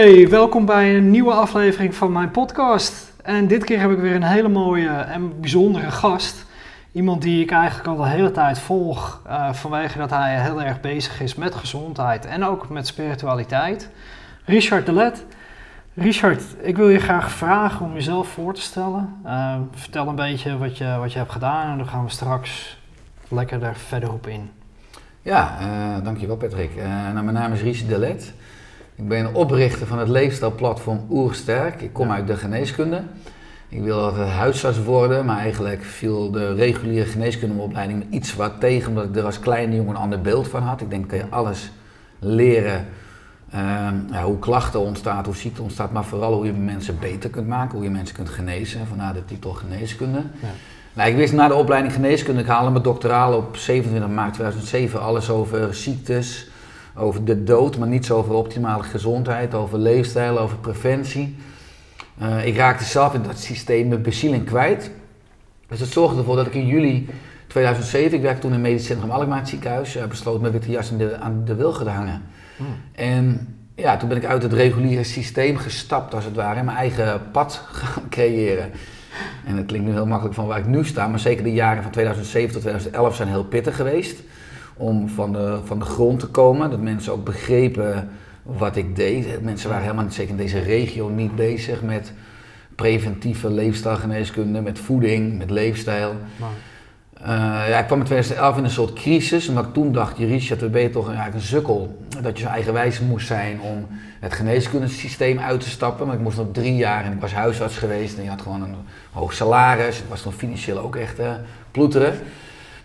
Hey, welkom bij een nieuwe aflevering van mijn podcast. En dit keer heb ik weer een hele mooie en bijzondere gast. Iemand die ik eigenlijk al de hele tijd volg uh, vanwege dat hij heel erg bezig is met gezondheid en ook met spiritualiteit. Richard de Let. Richard, ik wil je graag vragen om jezelf voor te stellen. Uh, vertel een beetje wat je, wat je hebt gedaan en dan gaan we straks lekker er verder op in. Ja, uh, dankjewel Patrick. nou, mijn naam is Richard de Let. Ik ben oprichter van het leefstijlplatform Oersterk. Ik kom uit de geneeskunde. Ik wilde altijd huisarts worden, maar eigenlijk viel de reguliere geneeskundeopleiding iets wat tegen, omdat ik er als kleine jongen een ander beeld van had. Ik denk, kan je alles leren, uh, ja, hoe klachten ontstaan, hoe ziekte ontstaat, maar vooral hoe je mensen beter kunt maken, hoe je mensen kunt genezen, vandaar de titel geneeskunde. Ja. Nou, ik wist na de opleiding geneeskunde, ik haalde mijn doctoraal op 27 maart 2007, alles over ziektes, over de dood, maar niets over optimale gezondheid, over leefstijl, over preventie. Uh, ik raakte zelf in dat systeem mijn bezieling kwijt. Dus dat zorgde ervoor dat ik in juli 2007, ik werkte toen in het medisch centrum Alkmaar ziekenhuis, uh, besloot mijn witte jas de, aan de wilgen te hangen. Hmm. En ja, toen ben ik uit het reguliere systeem gestapt als het ware en mijn eigen pad gaan creëren. En het klinkt nu heel makkelijk van waar ik nu sta, maar zeker de jaren van 2007 tot 2011 zijn heel pittig geweest om van de, van de grond te komen. Dat mensen ook begrepen wat ik deed. Mensen waren helemaal niet zeker in deze regio niet bezig met preventieve leefstijlgeneeskunde, met voeding, met leefstijl. Uh, ja, ik kwam in 2011 in een soort crisis, omdat ik toen dacht, Richard, dan ben je toch eigenlijk een sukkel. Dat je zo eigenwijs moest zijn om het geneeskundesysteem uit te stappen. Maar ik moest nog drie jaar en ik was huisarts geweest en je had gewoon een hoog salaris. Ik was nog financieel ook echt uh, ploeteren.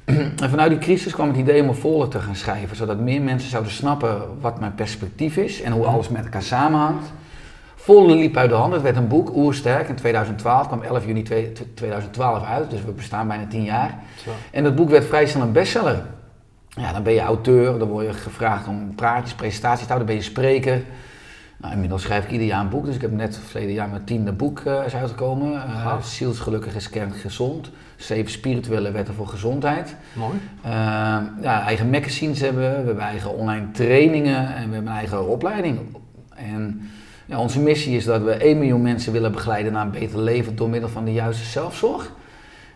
En vanuit die crisis kwam het idee om een folder te gaan schrijven, zodat meer mensen zouden snappen wat mijn perspectief is en hoe alles met elkaar samenhangt. Folder liep uit de hand, het werd een boek, Oersterk, in 2012, kwam 11 juni 2012 uit, dus we bestaan bijna 10 jaar. En dat boek werd vrij snel een bestseller. Ja, dan ben je auteur, dan word je gevraagd om praatjes, presentaties te houden, dan ben je spreker. Nou, inmiddels schrijf ik ieder jaar een boek, dus ik heb net verleden jaar mijn tiende boek uh, is uitgekomen. Uh, Zielsgelukkig is kern gezond. Zeven spirituele wetten voor gezondheid. Mooi. Uh, ja, eigen magazines hebben we, we hebben eigen online trainingen en we hebben een eigen opleiding. En ja, onze missie is dat we 1 miljoen mensen willen begeleiden naar een beter leven door middel van de juiste zelfzorg.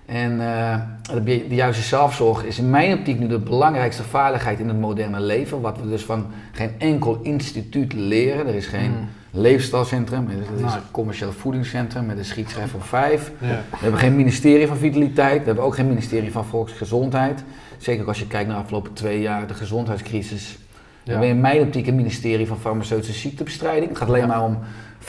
En uh, de, de, juiste zelfzorg is in mijn optiek nu de belangrijkste vaardigheid in het moderne leven. Wat we dus van geen enkel instituut leren. Er is geen mm. leefstijlcentrum, er is een commercieel voedingscentrum met een schietschrijf van vijf. Ja. We hebben geen ministerie van vitaliteit, we hebben ook geen ministerie van volksgezondheid. Zeker als je kijkt naar de afgelopen twee jaar, de gezondheidscrisis. Ja. We hebben in mijn optiek een ministerie van farmaceutische ziektebestrijding. Het gaat alleen maar om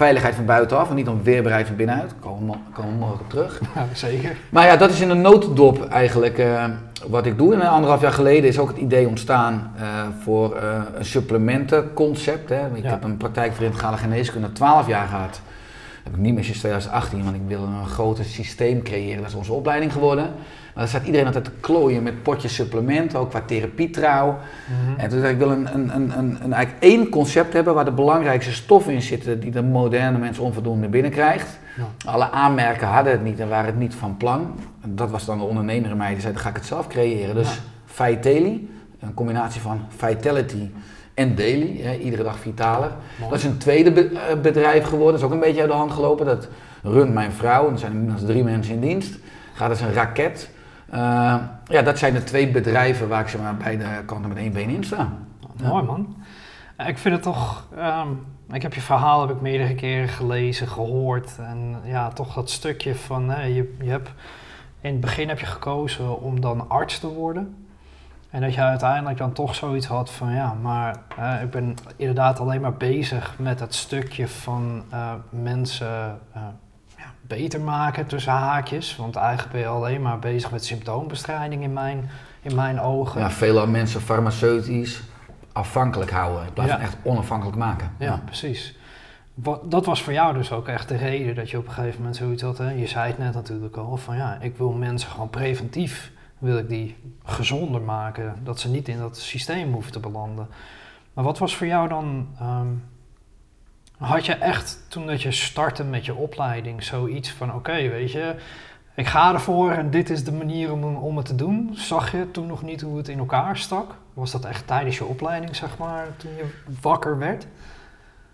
veiligheid van buitenaf en niet om weerbaarheid van binnenuit. Daar komen, komen we morgen op terug. Ja, zeker. Maar ja, dat is in een notendop eigenlijk uh, wat ik doe. En anderhalf jaar geleden is ook het idee ontstaan uh, voor uh, een supplementenconcept. Hè. Ik heb een praktijk voor integrale geneeskunde 12 jaar gehad. Dat heb ik niet meer sinds 2018, want ik wil een groter systeem creëren. Dat is onze opleiding geworden. Maar dan staat iedereen altijd te klooien met potjes supplementen, ook qua therapietrouw. Mm En toen dacht ik, wil een, een, een, een, een, eigenlijk één concept hebben waar de belangrijkste stoffen in zitten die de moderne mens onvoldoende binnenkrijgt. Ja. Alle aanmerken hadden het niet en waren het niet van plan. En dat was dan de ondernemer in mij, die zei, dan ga ik het zelf creëren. Dus ja. Vitali, een combinatie van vitality en daily, hè, iedere dag vitaler. Dat is een tweede eh, bedrijf geworden, dat is ook een beetje uit de hand gelopen. Dat runt mijn vrouw, en er zijn inmiddels drie mensen in dienst. Gaat als een raket. Uh, ja, dat zijn de twee bedrijven waar ik zeg maar, beide kanten met één been in sta. Mooi man. Ik vind het toch, um, ik heb je verhaal heb ik meerdere keren gelezen, gehoord. En ja, toch dat stukje van, hè, je, je hebt, in het begin heb je gekozen om dan arts te worden. En dat je uiteindelijk dan toch zoiets had van, ja, maar uh, ik ben inderdaad alleen maar bezig met het stukje van uh, mensen beter maken tussen haakjes. Want eigenlijk ben je alleen maar bezig met symptoombestrijding in mijn, in mijn ogen. Ja, veel mensen farmaceutisch afhankelijk houden in plaats van echt onafhankelijk maken. Ja, precies. Wat, dat was voor jou dus ook echt de reden dat je op een gegeven moment zoiets had. Hè? Je zei het net natuurlijk al, van ja, ik wil mensen gewoon preventief, wil ik die gezonder maken. Dat ze niet in dat systeem hoeven te belanden. Maar wat was voor jou dan ehm, had je echt, toen dat je startte met je opleiding, zoiets van oké, weet je, ik ga ervoor en dit is de manier om, om het te doen? Zag je toen nog niet hoe het in elkaar stak? Was dat echt tijdens je opleiding, zeg maar, toen je wakker werd?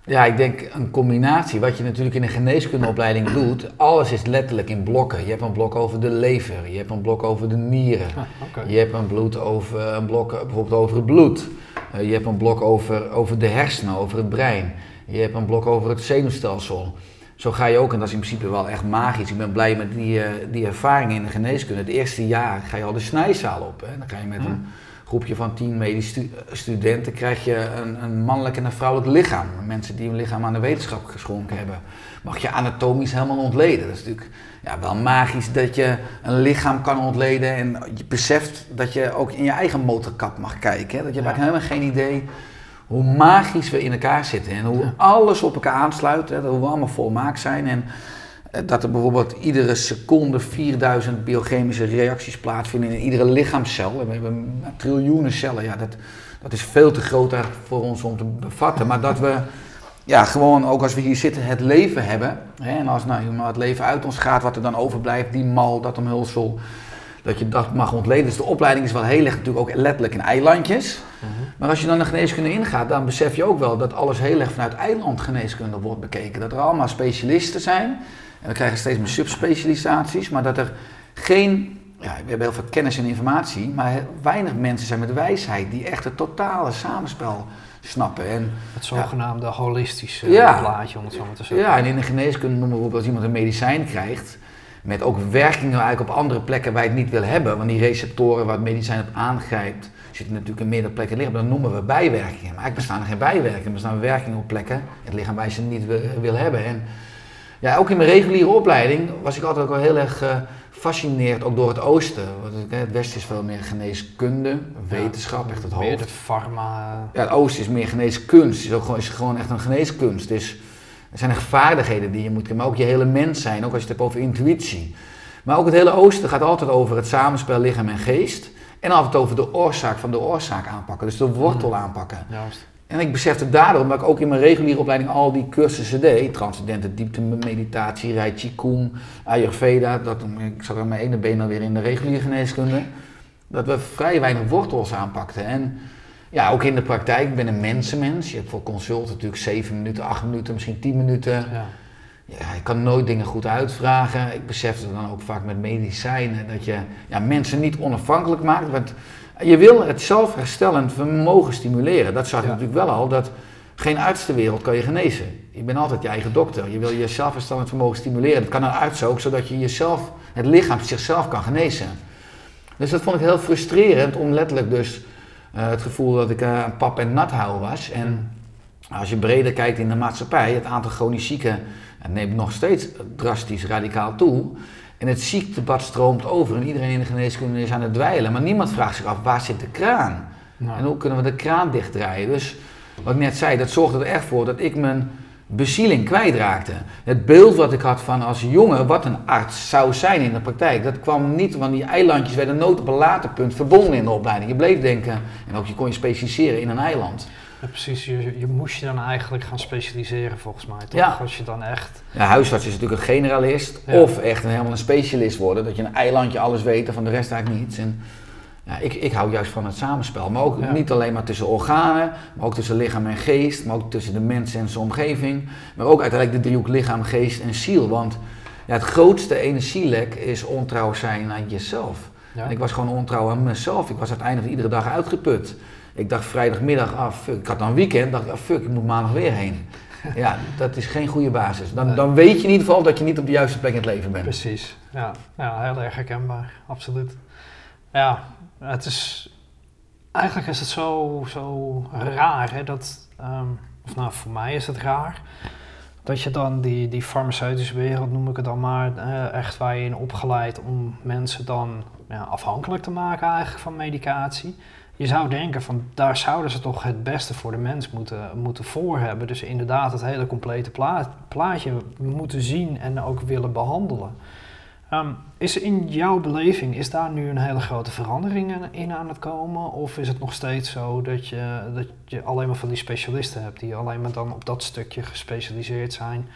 Ja, ik denk een combinatie. Wat je natuurlijk in een geneeskundeopleiding doet, alles is letterlijk in blokken. Je hebt een blok over de lever, je hebt een blok over de nieren, Ah, je hebt een, bloed over, een blok bijvoorbeeld over het bloed, Eh, je hebt een blok over, over de hersenen, over het brein, je hebt een blok over het zenuwstelsel. Zo ga je ook, en dat is in principe wel echt magisch. Ik ben blij met die, eh, die ervaring in de geneeskunde. Het eerste jaar ga je al de snijzaal op. Hè? Dan ga je met een groepje van tien medisch stu- studenten krijg je een, een mannelijk en een vrouwelijk lichaam. Mensen die hun lichaam aan de wetenschap geschonken hebben. Mag je anatomisch helemaal ontleden. Dat is natuurlijk ja, wel magisch dat je een lichaam kan ontleden en je beseft dat je ook in je eigen motorkap mag kijken. Hè? Dat je Ja. eigenlijk helemaal geen idee hoe magisch we in elkaar zitten en hoe alles op elkaar aansluit. Hè? Dat we allemaal volmaakt zijn en eh, dat er bijvoorbeeld iedere seconde 4000 biochemische reacties plaatsvinden in iedere lichaamscel. En we hebben triljoenen cellen. Ja, dat, dat is veel te groot voor ons om te bevatten. Maar dat we ja, gewoon ook als we hier zitten het leven hebben. Hè, en als nou, het leven uit ons gaat, wat er dan overblijft, die mal, dat omhulsel. Dat je dat mag ontleden. Dus de opleiding is wel heel erg natuurlijk ook letterlijk in eilandjes. Mhm. Maar als je dan de geneeskunde ingaat, dan besef je ook wel dat alles heel erg vanuit eilandgeneeskunde wordt bekeken. Dat er allemaal specialisten zijn. En we krijgen steeds meer subspecialisaties. Maar dat er geen, ja, we hebben heel veel kennis en informatie. Maar weinig mensen zijn met wijsheid die echt het totale samenspel snappen. En Het zogenaamde holistische Ja. plaatje, om het zo maar te zeggen. ja, en in de geneeskunde noemen we bijvoorbeeld als iemand een medicijn krijgt. Met ook werkingen eigenlijk op andere plekken waar je het niet wil hebben. Want die receptoren waar het medicijn op aangrijpt, zitten natuurlijk in meerdere plekken liggen. Dat noemen we bijwerkingen. Maar eigenlijk bestaan er geen bijwerkingen. Er bestaan werkingen op plekken in het lichaam waar je ze niet wil, wil hebben. En ja, ook in mijn reguliere opleiding was ik altijd ook wel heel erg gefascineerd, ook door het oosten. Want het- het westen is veel meer geneeskunde, wetenschap, echt het Meer hoofd. de pharma. Ja, het oosten is meer geneeskunst. Het is ook gewoon, is gewoon echt een geneeskunst. Dus er zijn echt vaardigheden die je moet kunnen. Maar ook je hele mens zijn. Ook als je het hebt over intuïtie. Maar ook het hele oosten gaat altijd over het samenspel lichaam en geest. En altijd over de oorzaak van de oorzaak aanpakken. Dus de wortel aanpakken. Juist. En ik besefte daardoor, omdat ik ook in mijn reguliere opleiding al die cursussen deed. Transcendente diepte meditatie, Rai Qigong, Ayurveda. Dat, ik zat aan mijn ene been alweer in de reguliere geneeskunde. Dat we vrij weinig wortels aanpakten. En ja, ook in de praktijk, ik ben een mensenmens. Je hebt voor consult natuurlijk 7 minuten, 8 minuten, misschien 10 minuten. Ja. Ja, ik kan nooit dingen goed uitvragen. Ik besefte dan ook vaak met medicijnen dat je ja, mensen niet onafhankelijk maakt. Want je wil het zelfherstellend vermogen stimuleren. Dat zag ik Ja. natuurlijk wel al, dat geen arts ter wereld kan je genezen. Je bent altijd je eigen dokter. Je wil je zelfherstellend vermogen stimuleren. Dat kan een arts ook, zodat je jezelf, het lichaam zichzelf kan genezen. Dus dat vond ik heel frustrerend om letterlijk dus eh, het gevoel dat ik een pap en nat hou was. En als je breder kijkt in de maatschappij, het aantal chronisch zieken eh, neemt nog steeds drastisch radicaal toe. En het ziektebad stroomt over en iedereen in de geneeskunde is aan het dweilen. Maar niemand vraagt zich af, waar zit de kraan? Nou, En hoe kunnen we de kraan dichtdraaien? Dus wat ik net zei, dat zorgde er echt voor dat ik mijn bezieling kwijtraakte. Het beeld wat ik had van als jongen wat een arts zou zijn in de praktijk, dat kwam niet, want die eilandjes werden nooit op een later punt verbonden in de opleiding. Je bleef denken, en ook je kon je specialiseren in een eiland. Ja, precies, je, je moest je dan eigenlijk gaan specialiseren volgens mij, toch? Ja. Als je dan echt... Ja, huisarts is natuurlijk een generalist Ja. of echt een, helemaal een specialist worden. Dat je een eilandje alles weet en van de rest eigenlijk niets. En, ja, ik, ik hou juist van het samenspel. Maar ook Ja. niet alleen maar tussen organen, maar ook tussen lichaam en geest. Maar ook tussen de mens en zijn omgeving. Maar ook uiteindelijk de driehoek lichaam, geest en ziel. Want ja, het grootste energielek is ontrouw zijn aan jezelf. En ik was gewoon ontrouw aan mezelf. Ik was uiteindelijk iedere dag uitgeput. Ik dacht vrijdagmiddag, ah fuck, ik had dan weekend, dacht ik, ah fuck, ik moet maandag weer heen. Ja, dat is geen goede basis. Dan, dan weet je in ieder geval dat je niet op de juiste plek in het leven bent. Precies, ja. ja, heel erg herkenbaar, absoluut. Ja, het is, eigenlijk is het zo, zo raar, hè, dat, ehm, of nou, voor mij is het raar, dat je dan die, die farmaceutische wereld, noem ik het dan maar, eh, echt waar je in opgeleid om mensen dan ja, afhankelijk te maken eigenlijk van medicatie. Je zou denken van daar zouden ze toch het beste voor de mens moeten, moeten voor hebben. Dus inderdaad het hele complete pla- plaatje moeten zien en ook willen behandelen. Ehm, is in jouw beleving, is daar nu een hele grote verandering in- in aan het komen? Of is het nog steeds zo dat je, dat je alleen maar van die specialisten hebt die alleen maar dan op dat stukje gespecialiseerd zijn?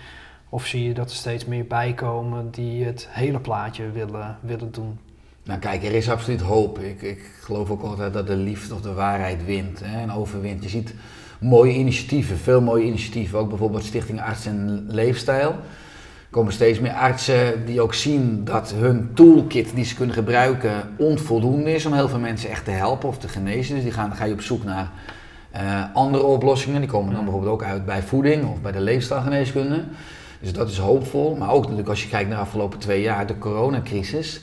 Of zie je dat er steeds meer bijkomen die het hele plaatje willen, willen doen? Nou kijk, er is absoluut hoop. Ik, ik geloof ook altijd dat de liefde of de waarheid wint hè, en overwint. Je ziet mooie initiatieven, veel mooie initiatieven. Ook bijvoorbeeld Stichting Arts en Leefstijl. Er komen steeds meer artsen die ook zien dat hun toolkit die ze kunnen gebruiken onvoldoende is om heel veel mensen echt te helpen of te genezen. Dus die gaan, ga je op zoek naar uh, andere oplossingen. Die komen dan bijvoorbeeld ook uit bij voeding of bij de leefstijlgeneeskunde. Dus dat is hoopvol. Maar ook natuurlijk als je kijkt naar de afgelopen twee jaar, de coronacrisis.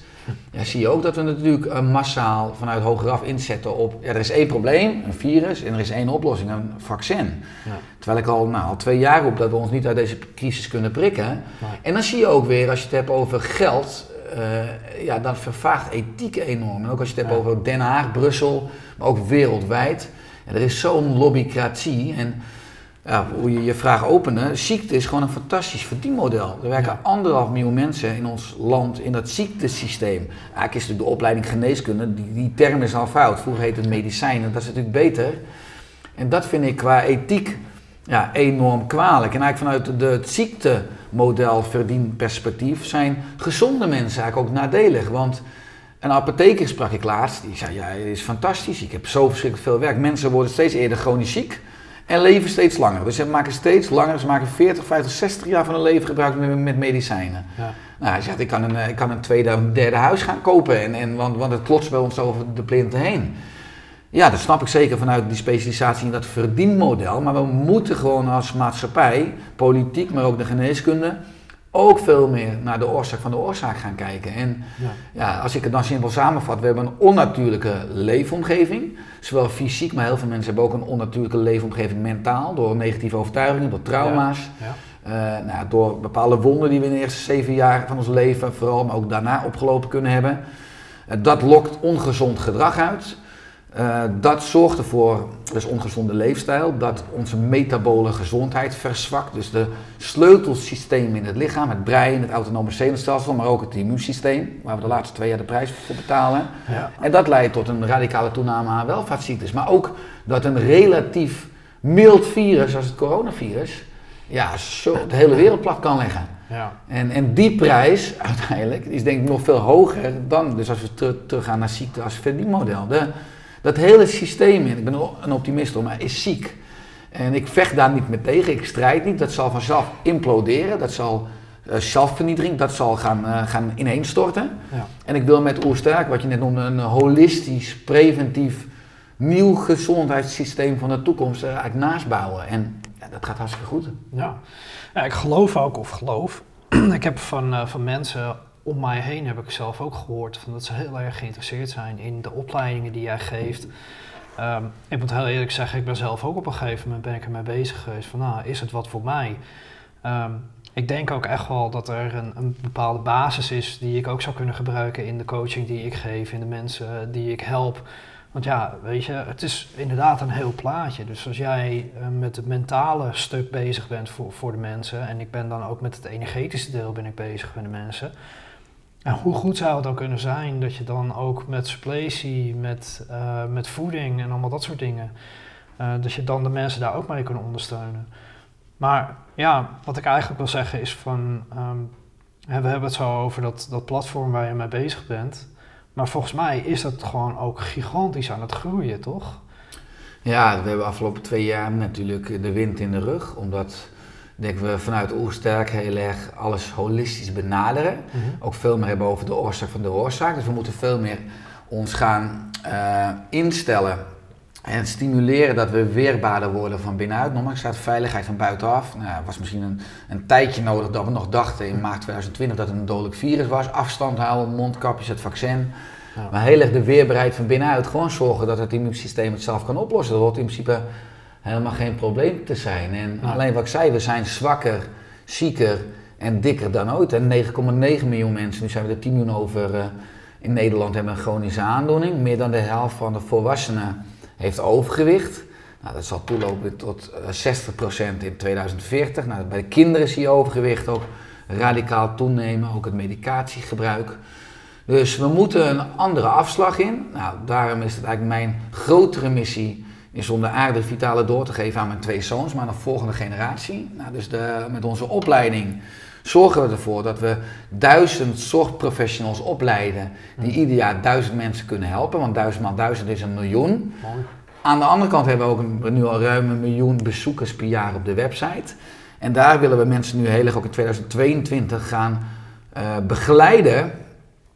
Ja, zie je ook dat we natuurlijk uh, massaal vanuit hogeraf inzetten op... Ja, er is één probleem, een virus, en er is één oplossing, een vaccin. Ja. Terwijl ik al, nou, al twee jaar roep dat we ons niet uit deze crisis kunnen prikken. En dan zie je ook weer, als je het hebt over geld... Uh, ja, dan vervaagt ethiek enorm. En ook als je het hebt over Den Haag, Brussel, maar ook wereldwijd. En er is zo'n lobbycratie. En ja, hoe je je vraag openen, ziekte is gewoon een fantastisch verdienmodel. Er werken anderhalf miljoen mensen in ons land in dat ziektesysteem. Eigenlijk is natuurlijk de opleiding geneeskunde, die, die term is al fout. Vroeger heette het medicijnen, dat is natuurlijk beter. En dat vind ik qua ethiek ja, enorm kwalijk. En eigenlijk vanuit de, het ziektemodel verdienperspectief zijn gezonde mensen eigenlijk ook nadelig. Want een apotheker sprak ik laatst, die zei, ja, het is fantastisch, ik heb zo verschrikkelijk veel werk. Mensen worden steeds eerder chronisch ziek en leven steeds langer. Dus ze maken steeds langer, ze maken 40, 50, 60 jaar van hun leven gebruik met, met medicijnen. Ja. Nou, hij zegt, ik kan een, ik kan een tweede een derde huis gaan kopen, en, en, want, want het klotst bij ons over de plinten heen. Ja, dat snap ik zeker vanuit die specialisatie in dat verdienmodel. Maar we moeten gewoon als maatschappij, politiek, maar ook de geneeskunde, ook veel meer naar de oorzaak van de oorzaak gaan kijken. En ja. ja. als ik het dan simpel samenvat, we hebben een onnatuurlijke leefomgeving. Zowel fysiek, maar heel veel mensen hebben ook een onnatuurlijke leefomgeving mentaal. Door negatieve overtuigingen, door trauma's. Ja. Uh, nou, door bepaalde wonden die we in de eerste zeven jaar van ons leven vooral, maar ook daarna opgelopen kunnen hebben. Uh, dat lokt ongezond gedrag uit. Uh, dat zorgt ervoor, dus ongezonde leefstijl, dat onze metabole gezondheid verzwakt. Dus de sleutelsystemen in het lichaam, het brein, het autonome zenuwstelsel, maar ook het immuunsysteem, waar we de laatste twee jaar de prijs voor betalen. Ja. En dat leidt tot een radicale toename aan welvaartsziektes. Maar ook dat een relatief mild virus, als het coronavirus, ja, zo de hele wereld plat kan leggen. Ja. En, en die prijs uiteindelijk is denk ik nog veel hoger dan, dus als we terug, teruggaan naar ziekte als verdienmodel. De, dat hele systeem, ik ben een optimist hoor, maar is ziek. En ik vecht daar niet mee tegen, ik strijd niet. Dat zal vanzelf imploderen, dat zal uh, zelfvernietiging, dat zal gaan, uh, gaan ineenstorten. Ja. En ik wil met Oersterk, wat je net noemde, een holistisch, preventief, nieuw gezondheidssysteem van de toekomst uh, eigenlijk naast bouwen. En ja, dat gaat hartstikke goed. Ja. ja, ik geloof ook, of geloof, ik heb van, van mensen om mij heen heb ik zelf ook gehoord van dat ze heel erg geïnteresseerd zijn in de opleidingen die jij geeft. Um, ik moet heel eerlijk zeggen, ik ben zelf ook op een gegeven moment ben ik ermee bezig geweest van nou, is het wat voor mij? Um, ik denk ook echt wel dat er een, een, bepaalde basis is die ik ook zou kunnen gebruiken in de coaching die ik geef, in de mensen die ik help. Want ja, weet je, het is inderdaad een heel plaatje. Dus als jij uh, met het mentale stuk bezig bent voor, voor de mensen, en ik ben dan ook met het energetische deel ben ik bezig met de mensen, en hoe goed zou het dan kunnen zijn dat je dan ook met suppletie, met, uh, met voeding en allemaal dat soort dingen, uh, dat je dan de mensen daar ook mee kunnen ondersteunen. Maar ja, wat ik eigenlijk wil zeggen is van, um, we hebben het zo over dat, dat platform waar je mee bezig bent. Maar volgens mij is dat gewoon ook gigantisch aan het groeien, toch? Ja, we hebben afgelopen twee jaar natuurlijk de wind in de rug, omdat denken we vanuit Oersterk heel erg alles holistisch benaderen. Mhm. Ook veel meer hebben over de oorzaak van de oorzaak. Dus we moeten veel meer ons gaan uh, instellen en stimuleren dat we weerbaarder worden van binnenuit. Nogmaals, staat veiligheid van buitenaf. Nou, het was misschien een, een tijdje nodig dat we nog dachten in maart 2020 dat het een dodelijk virus was. Afstand houden, mondkapjes, het vaccin. Ja. Maar heel erg de weerbaarheid van binnenuit. Gewoon zorgen dat het immuunsysteem het zelf kan oplossen. Dat wordt in principe helemaal geen probleem te zijn. En alleen wat ik zei, we zijn zwakker, zieker en dikker dan ooit. En 9,9 miljoen mensen, nu zijn we er 10 miljoen over uh, in Nederland, hebben een chronische aandoening. Meer dan de helft van de volwassenen heeft overgewicht. Nou, dat zal toelopen tot uh, eh, 60% in 2040. Nou, bij de kinderen zie je overgewicht ook radicaal toenemen, ook het medicatiegebruik. Dus we moeten een andere afslag in. Nou, daarom is het eigenlijk mijn grotere missie is om de aarde vitale door te geven aan mijn twee zoons, maar aan de volgende generatie. Nou, dus de, met onze opleiding zorgen we ervoor dat we duizend zorgprofessionals opleiden die ieder jaar duizend mensen kunnen helpen, want duizend maal duizend is een miljoen. Aan de andere kant hebben we ook een, nu al ruim een miljoen bezoekers per jaar op de website. En daar willen we mensen nu heel erg ook in 2022 gaan uh, begeleiden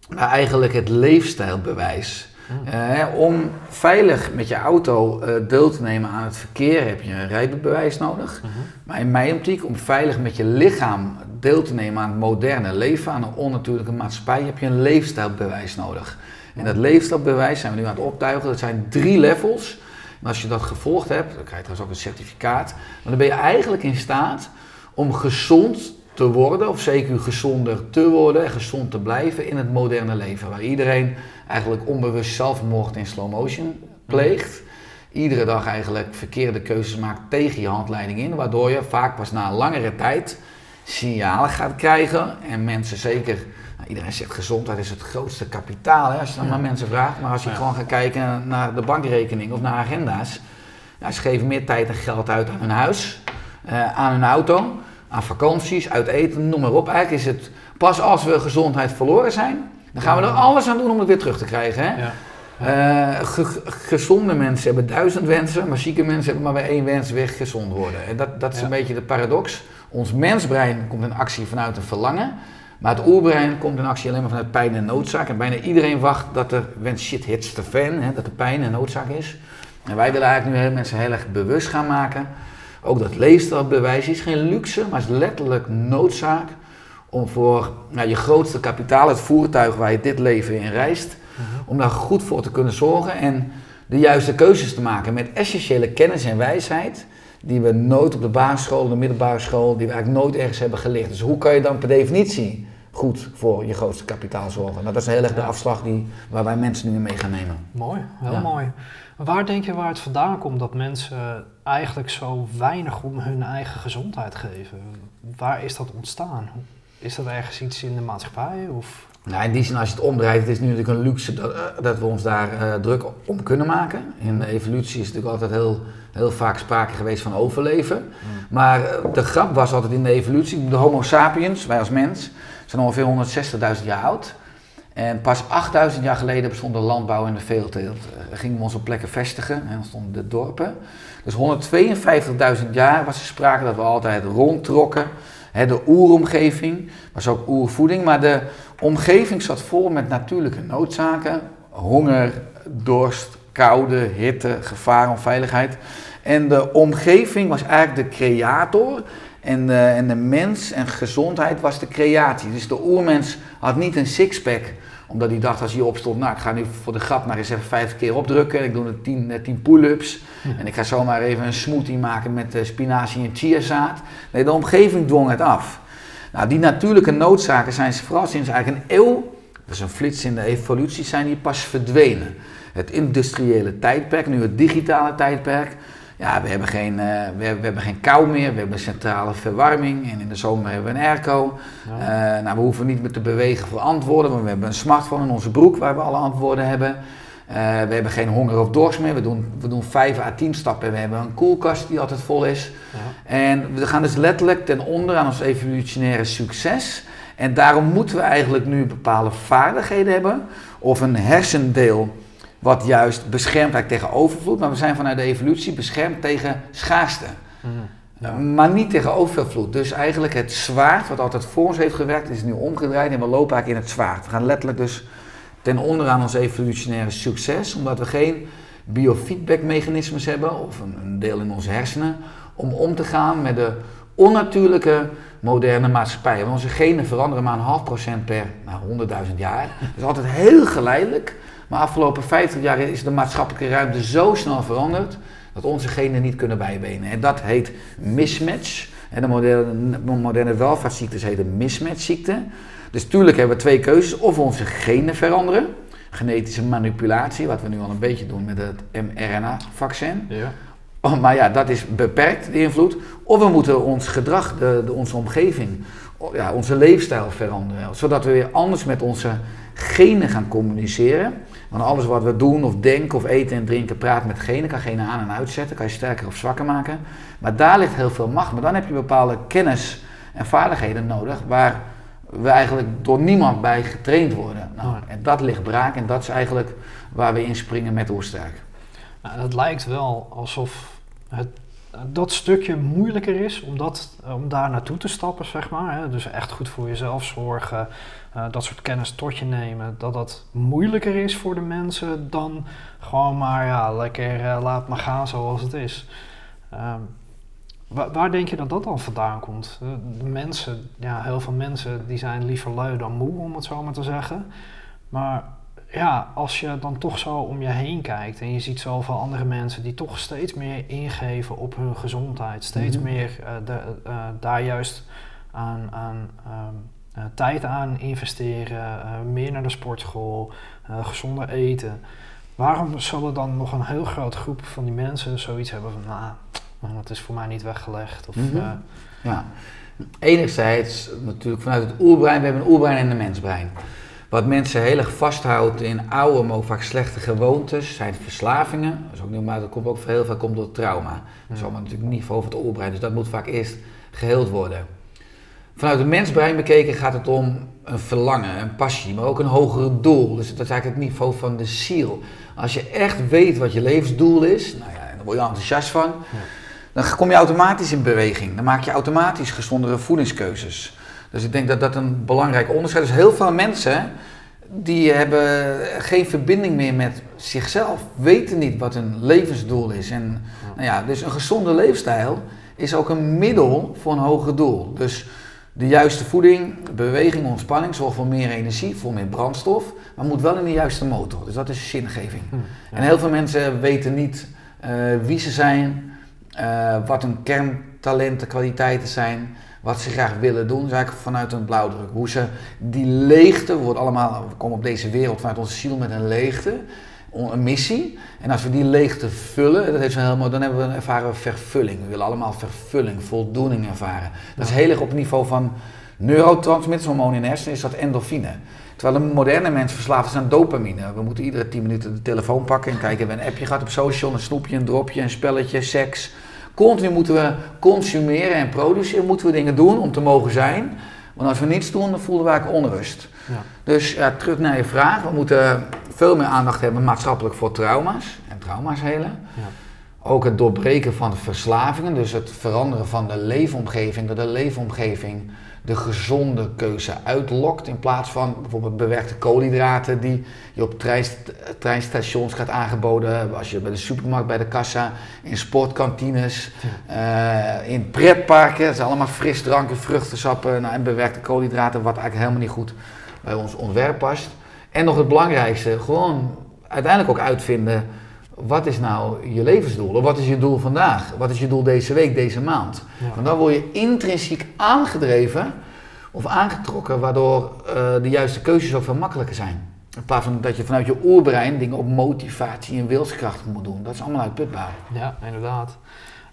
naar eigenlijk het leefstijlbewijs. Uh, om veilig met je auto uh, deel te nemen aan het verkeer heb je een rijbewijs nodig. Uh -huh. Maar in mijn optiek, om veilig met je lichaam deel te nemen aan het moderne leven, aan een onnatuurlijke maatschappij, heb je een leefstijlbewijs nodig. En dat leefstijlbewijs zijn we nu aan het optuigen. Dat zijn drie levels. En als je dat gevolgd hebt, dan krijg je trouwens ook een certificaat. Maar dan ben je eigenlijk in staat om gezond te worden, of zeker gezonder te worden en gezond te blijven in het moderne leven. Waar iedereen eigenlijk onbewust zelfmoord in slow motion pleegt. Iedere dag eigenlijk verkeerde keuzes maakt tegen je handleiding in, waardoor je vaak pas na een langere tijd signalen gaat krijgen. En mensen zeker, nou, iedereen zegt gezondheid is het grootste kapitaal, hè, als je dan Ja. maar mensen vraagt. Maar als je Ja. gewoon gaat kijken naar de bankrekening of naar agenda's, ja, ze geven meer tijd en geld uit aan hun huis, eh, aan hun auto, aan vakanties, uit eten, noem maar op. Eigenlijk is het pas als we gezondheid verloren zijn, dan gaan we er alles aan doen om het weer terug te krijgen. Hè? Ja. Eh, ge- gezonde mensen hebben duizend wensen, maar zieke mensen hebben maar weer één wens, weer gezond worden. En dat, dat is Ja. een beetje de paradox. Ons mensbrein komt in actie vanuit een verlangen, maar het oerbrein komt in actie alleen maar vanuit pijn en noodzaak. En bijna iedereen wacht dat er, when shit hits the fan, hè, dat er pijn en noodzaak is. En wij willen eigenlijk nu heel mensen heel erg bewust gaan maken. Ook dat leefstijlbewijs is geen luxe, maar is letterlijk noodzaak om voor nou, je grootste kapitaal, het voertuig waar je dit leven in reist, om daar goed voor te kunnen zorgen en de juiste keuzes te maken met essentiële kennis en wijsheid die we nooit op de basisschool, de middelbare school, die we eigenlijk nooit ergens hebben geleerd. Dus hoe kan je dan per definitie goed voor je grootste kapitaal zorgen? Nou, dat is heel erg de afslag die, waar wij mensen nu mee gaan nemen. Mooi, heel Ja. mooi. Waar denk je waar het vandaan komt dat mensen eigenlijk zo weinig om hun eigen gezondheid geven? Waar is dat ontstaan? Is dat ergens iets in de maatschappij? Of? Nou, in die zin, als je het omdraait, het is nu natuurlijk een luxe dat, eh, dat we ons daar eh, druk om kunnen maken. In de evolutie is natuurlijk altijd heel, heel vaak sprake geweest van overleven. Maar eh, de grap was altijd in de evolutie, de Homo sapiens, wij als mens, zijn ongeveer 160.000 jaar oud. En pas 8000 jaar geleden bestond de landbouw en de veeteelt. Eh, gingen we ons op plekken vestigen en ontstonden de dorpen. Dus 152.000 jaar was er sprake dat we altijd rondtrokken. Hè, de oeromgeving was ook oervoeding, maar de omgeving zat vol met natuurlijke noodzaken. Honger, dorst, koude, hitte, gevaar, onveiligheid. En de omgeving was eigenlijk de creator en en de mens en gezondheid was de creatie. Dus de oermens had niet een sixpack, omdat hij dacht als hij opstond, nou ik ga nu voor de grap maar eens even vijf keer opdrukken. Ik doe er tien, eh, tien pull-ups en ik ga zomaar even een smoothie maken met eh, spinazie en chiazaad. Nee, de omgeving dwong het af. Nou, die natuurlijke noodzaken zijn vooral sinds eigenlijk een eeuw, dat is een flits in de evolutie, zijn die pas verdwenen. Het industriële tijdperk, nu het digitale tijdperk. Ja, we hebben, geen, eh, we, hebben, we hebben geen kou meer, we hebben centrale verwarming en in de zomer hebben we een airco. Ja. Eh, nou, we hoeven niet meer te bewegen voor antwoorden, maar we hebben een smartphone in onze broek waar we alle antwoorden hebben. Eh, we hebben geen honger of dorst meer, we doen, we doen 5 à 10 stappen en we hebben een koelkast die altijd vol is. Ja. En we gaan dus letterlijk ten onder aan ons evolutionaire succes. En daarom moeten we eigenlijk nu bepaalde vaardigheden hebben. Of een hersendeel wat juist beschermt eigenlijk tegen overvloed. Maar we zijn vanuit de evolutie beschermd tegen schaarste. Mhm. Ja. Maar niet tegen overvloed. Dus eigenlijk het zwaard, wat altijd voor ons heeft gewerkt, is nu omgedraaid en we lopen eigenlijk in het zwaard. We gaan letterlijk dus ten onder aan ons evolutionaire succes, omdat we geen biofeedbackmechanismes hebben, of een, een deel in onze hersenen, om om te gaan met de onnatuurlijke moderne maatschappij. Want onze genen veranderen maar een half procent per nou, 100.000 jaar. Is altijd heel geleidelijk. Maar afgelopen 50 jaar is de maatschappelijke ruimte zo snel veranderd dat onze genen niet kunnen bijbenen. En dat heet mismatch. En de moderne, moderne welvaartsziektes heten mismatchziekte. Dus tuurlijk hebben we twee keuzes. Of onze genen veranderen, genetische manipulatie, wat we nu al een beetje doen met het mRNA-vaccin. Ja. Oh, maar ja, dat is beperkt, de invloed. Of we moeten ons gedrag, de, de- onze omgeving, ja, onze leefstijl veranderen. Zodat we weer anders met onze genen gaan communiceren. Want alles wat we doen of denken of eten en drinken, praat met genen. Kan genen aan en uitzetten, kan je sterker of zwakker maken. Maar daar ligt heel veel macht. Maar dan heb je bepaalde kennis en vaardigheden nodig waar we eigenlijk door niemand bij getraind worden. Nou, en dat ligt braak en dat is eigenlijk waar we inspringen met Oersterk. Nou, het lijkt wel alsof het, dat stukje moeilijker is om, dat, om daar naartoe te stappen, zeg maar. Hè? Dus echt goed voor jezelf zorgen, uh, dat soort kennis tot je nemen. Dat dat moeilijker is voor de mensen dan gewoon maar ja, lekker uh, laat maar gaan zoals het is. Um, waar, denk je dat dat dan vandaan komt? De mensen, ja, heel veel mensen die zijn liever lui dan moe, om het zo maar te zeggen. Maar ja, als je dan toch zo om je heen kijkt en je ziet zoveel andere mensen die toch steeds meer ingeven op hun gezondheid, steeds Mhm. meer uh, de, uh, daar juist aan, aan um, uh, tijd aan investeren, meer naar de sportschool, gezonder eten. Waarom zullen dan nog een heel grote groep van die mensen zoiets hebben van, nou, dat is voor mij niet weggelegd? Of, mm -hmm. ja, enerzijds natuurlijk vanuit het oerbrein, we hebben een oerbrein en een mensbrein. Wat mensen heel erg vasthoudt in oude, maar ook vaak slechte gewoontes, zijn verslavingen. Dat, is ook niet, maar dat komt ook heel veel komt door trauma. Dat is allemaal natuurlijk niet over het oerbrein, dus dat moet vaak eerst geheeld worden. Vanuit het mensbrein bekeken gaat het om een verlangen, een passie, maar ook een hoger doel. Dus dat is eigenlijk het niveau van de ziel. Als je echt weet wat je levensdoel is, nou ja, daar word je enthousiast van, ja. dan kom je automatisch in beweging. Dan maak je automatisch gezondere voedingskeuzes. Dus ik denk dat dat een belangrijk onderscheid is. Heel veel mensen die hebben geen verbinding meer met zichzelf, weten niet wat hun levensdoel is. En, nou ja, dus een gezonde leefstijl is ook een middel voor een hoger doel. Dus de juiste voeding, beweging, ontspanning zorgt voor meer energie, voor meer brandstof, maar moet wel in de juiste motor. Dus dat is zingeving. Hm, ja. En heel veel mensen weten niet uh, wie ze zijn, uh, wat hun kerntalenten, kwaliteiten zijn wat ze graag willen doen, is eigenlijk vanuit een blauwdruk. Hoe ze die leegte, we, worden allemaal, we komen op deze wereld vanuit onze ziel met een leegte, een missie. En als we die leegte vullen, dat heeft helemaal, dan hebben we, ervaren we vervulling. We willen allemaal vervulling, voldoening ervaren. Dat is heel erg op het niveau van neurotransmitters, in hersenen, is dat endorfine. Terwijl een moderne mens verslaafd is aan dopamine. We moeten iedere 10 minuten de telefoon pakken en kijken, hebben we een appje gehad op social, een snoepje, een dropje, een spelletje, seks. Continu moeten we consumeren en produceren, moeten we dingen doen om te mogen zijn. Want als we niets doen, dan voelen we eigenlijk onrust. Ja. Dus ja, terug naar je vraag. We moeten veel meer aandacht hebben maatschappelijk voor trauma's en trauma's helen. Ja. Ook het doorbreken van verslavingen, dus het veranderen van de leefomgeving, dat de leefomgeving de gezonde keuze uitlokt. In plaats van bijvoorbeeld bewerkte koolhydraten die je op treinst treinstations gaat aangeboden. Als je bij de supermarkt, bij de kassa, in sportkantines, ja. uh, in pretparken. Dat zijn allemaal frisdranken, vruchtensappen nou, en bewerkte koolhydraten, wat eigenlijk helemaal niet goed bij ons ontwerp past. En nog het belangrijkste, gewoon uiteindelijk ook uitvinden. Wat is nou je levensdoel? Of wat is je doel vandaag? Wat is je doel deze week, deze maand? Ja. Want dan word je intrinsiek aangedreven of aangetrokken, waardoor uh, de juiste keuzes ook veel makkelijker zijn. In plaats van dat je vanuit je oerbrein dingen op motivatie en wilskracht moet doen. Dat is allemaal uitputbaar. Ja, inderdaad.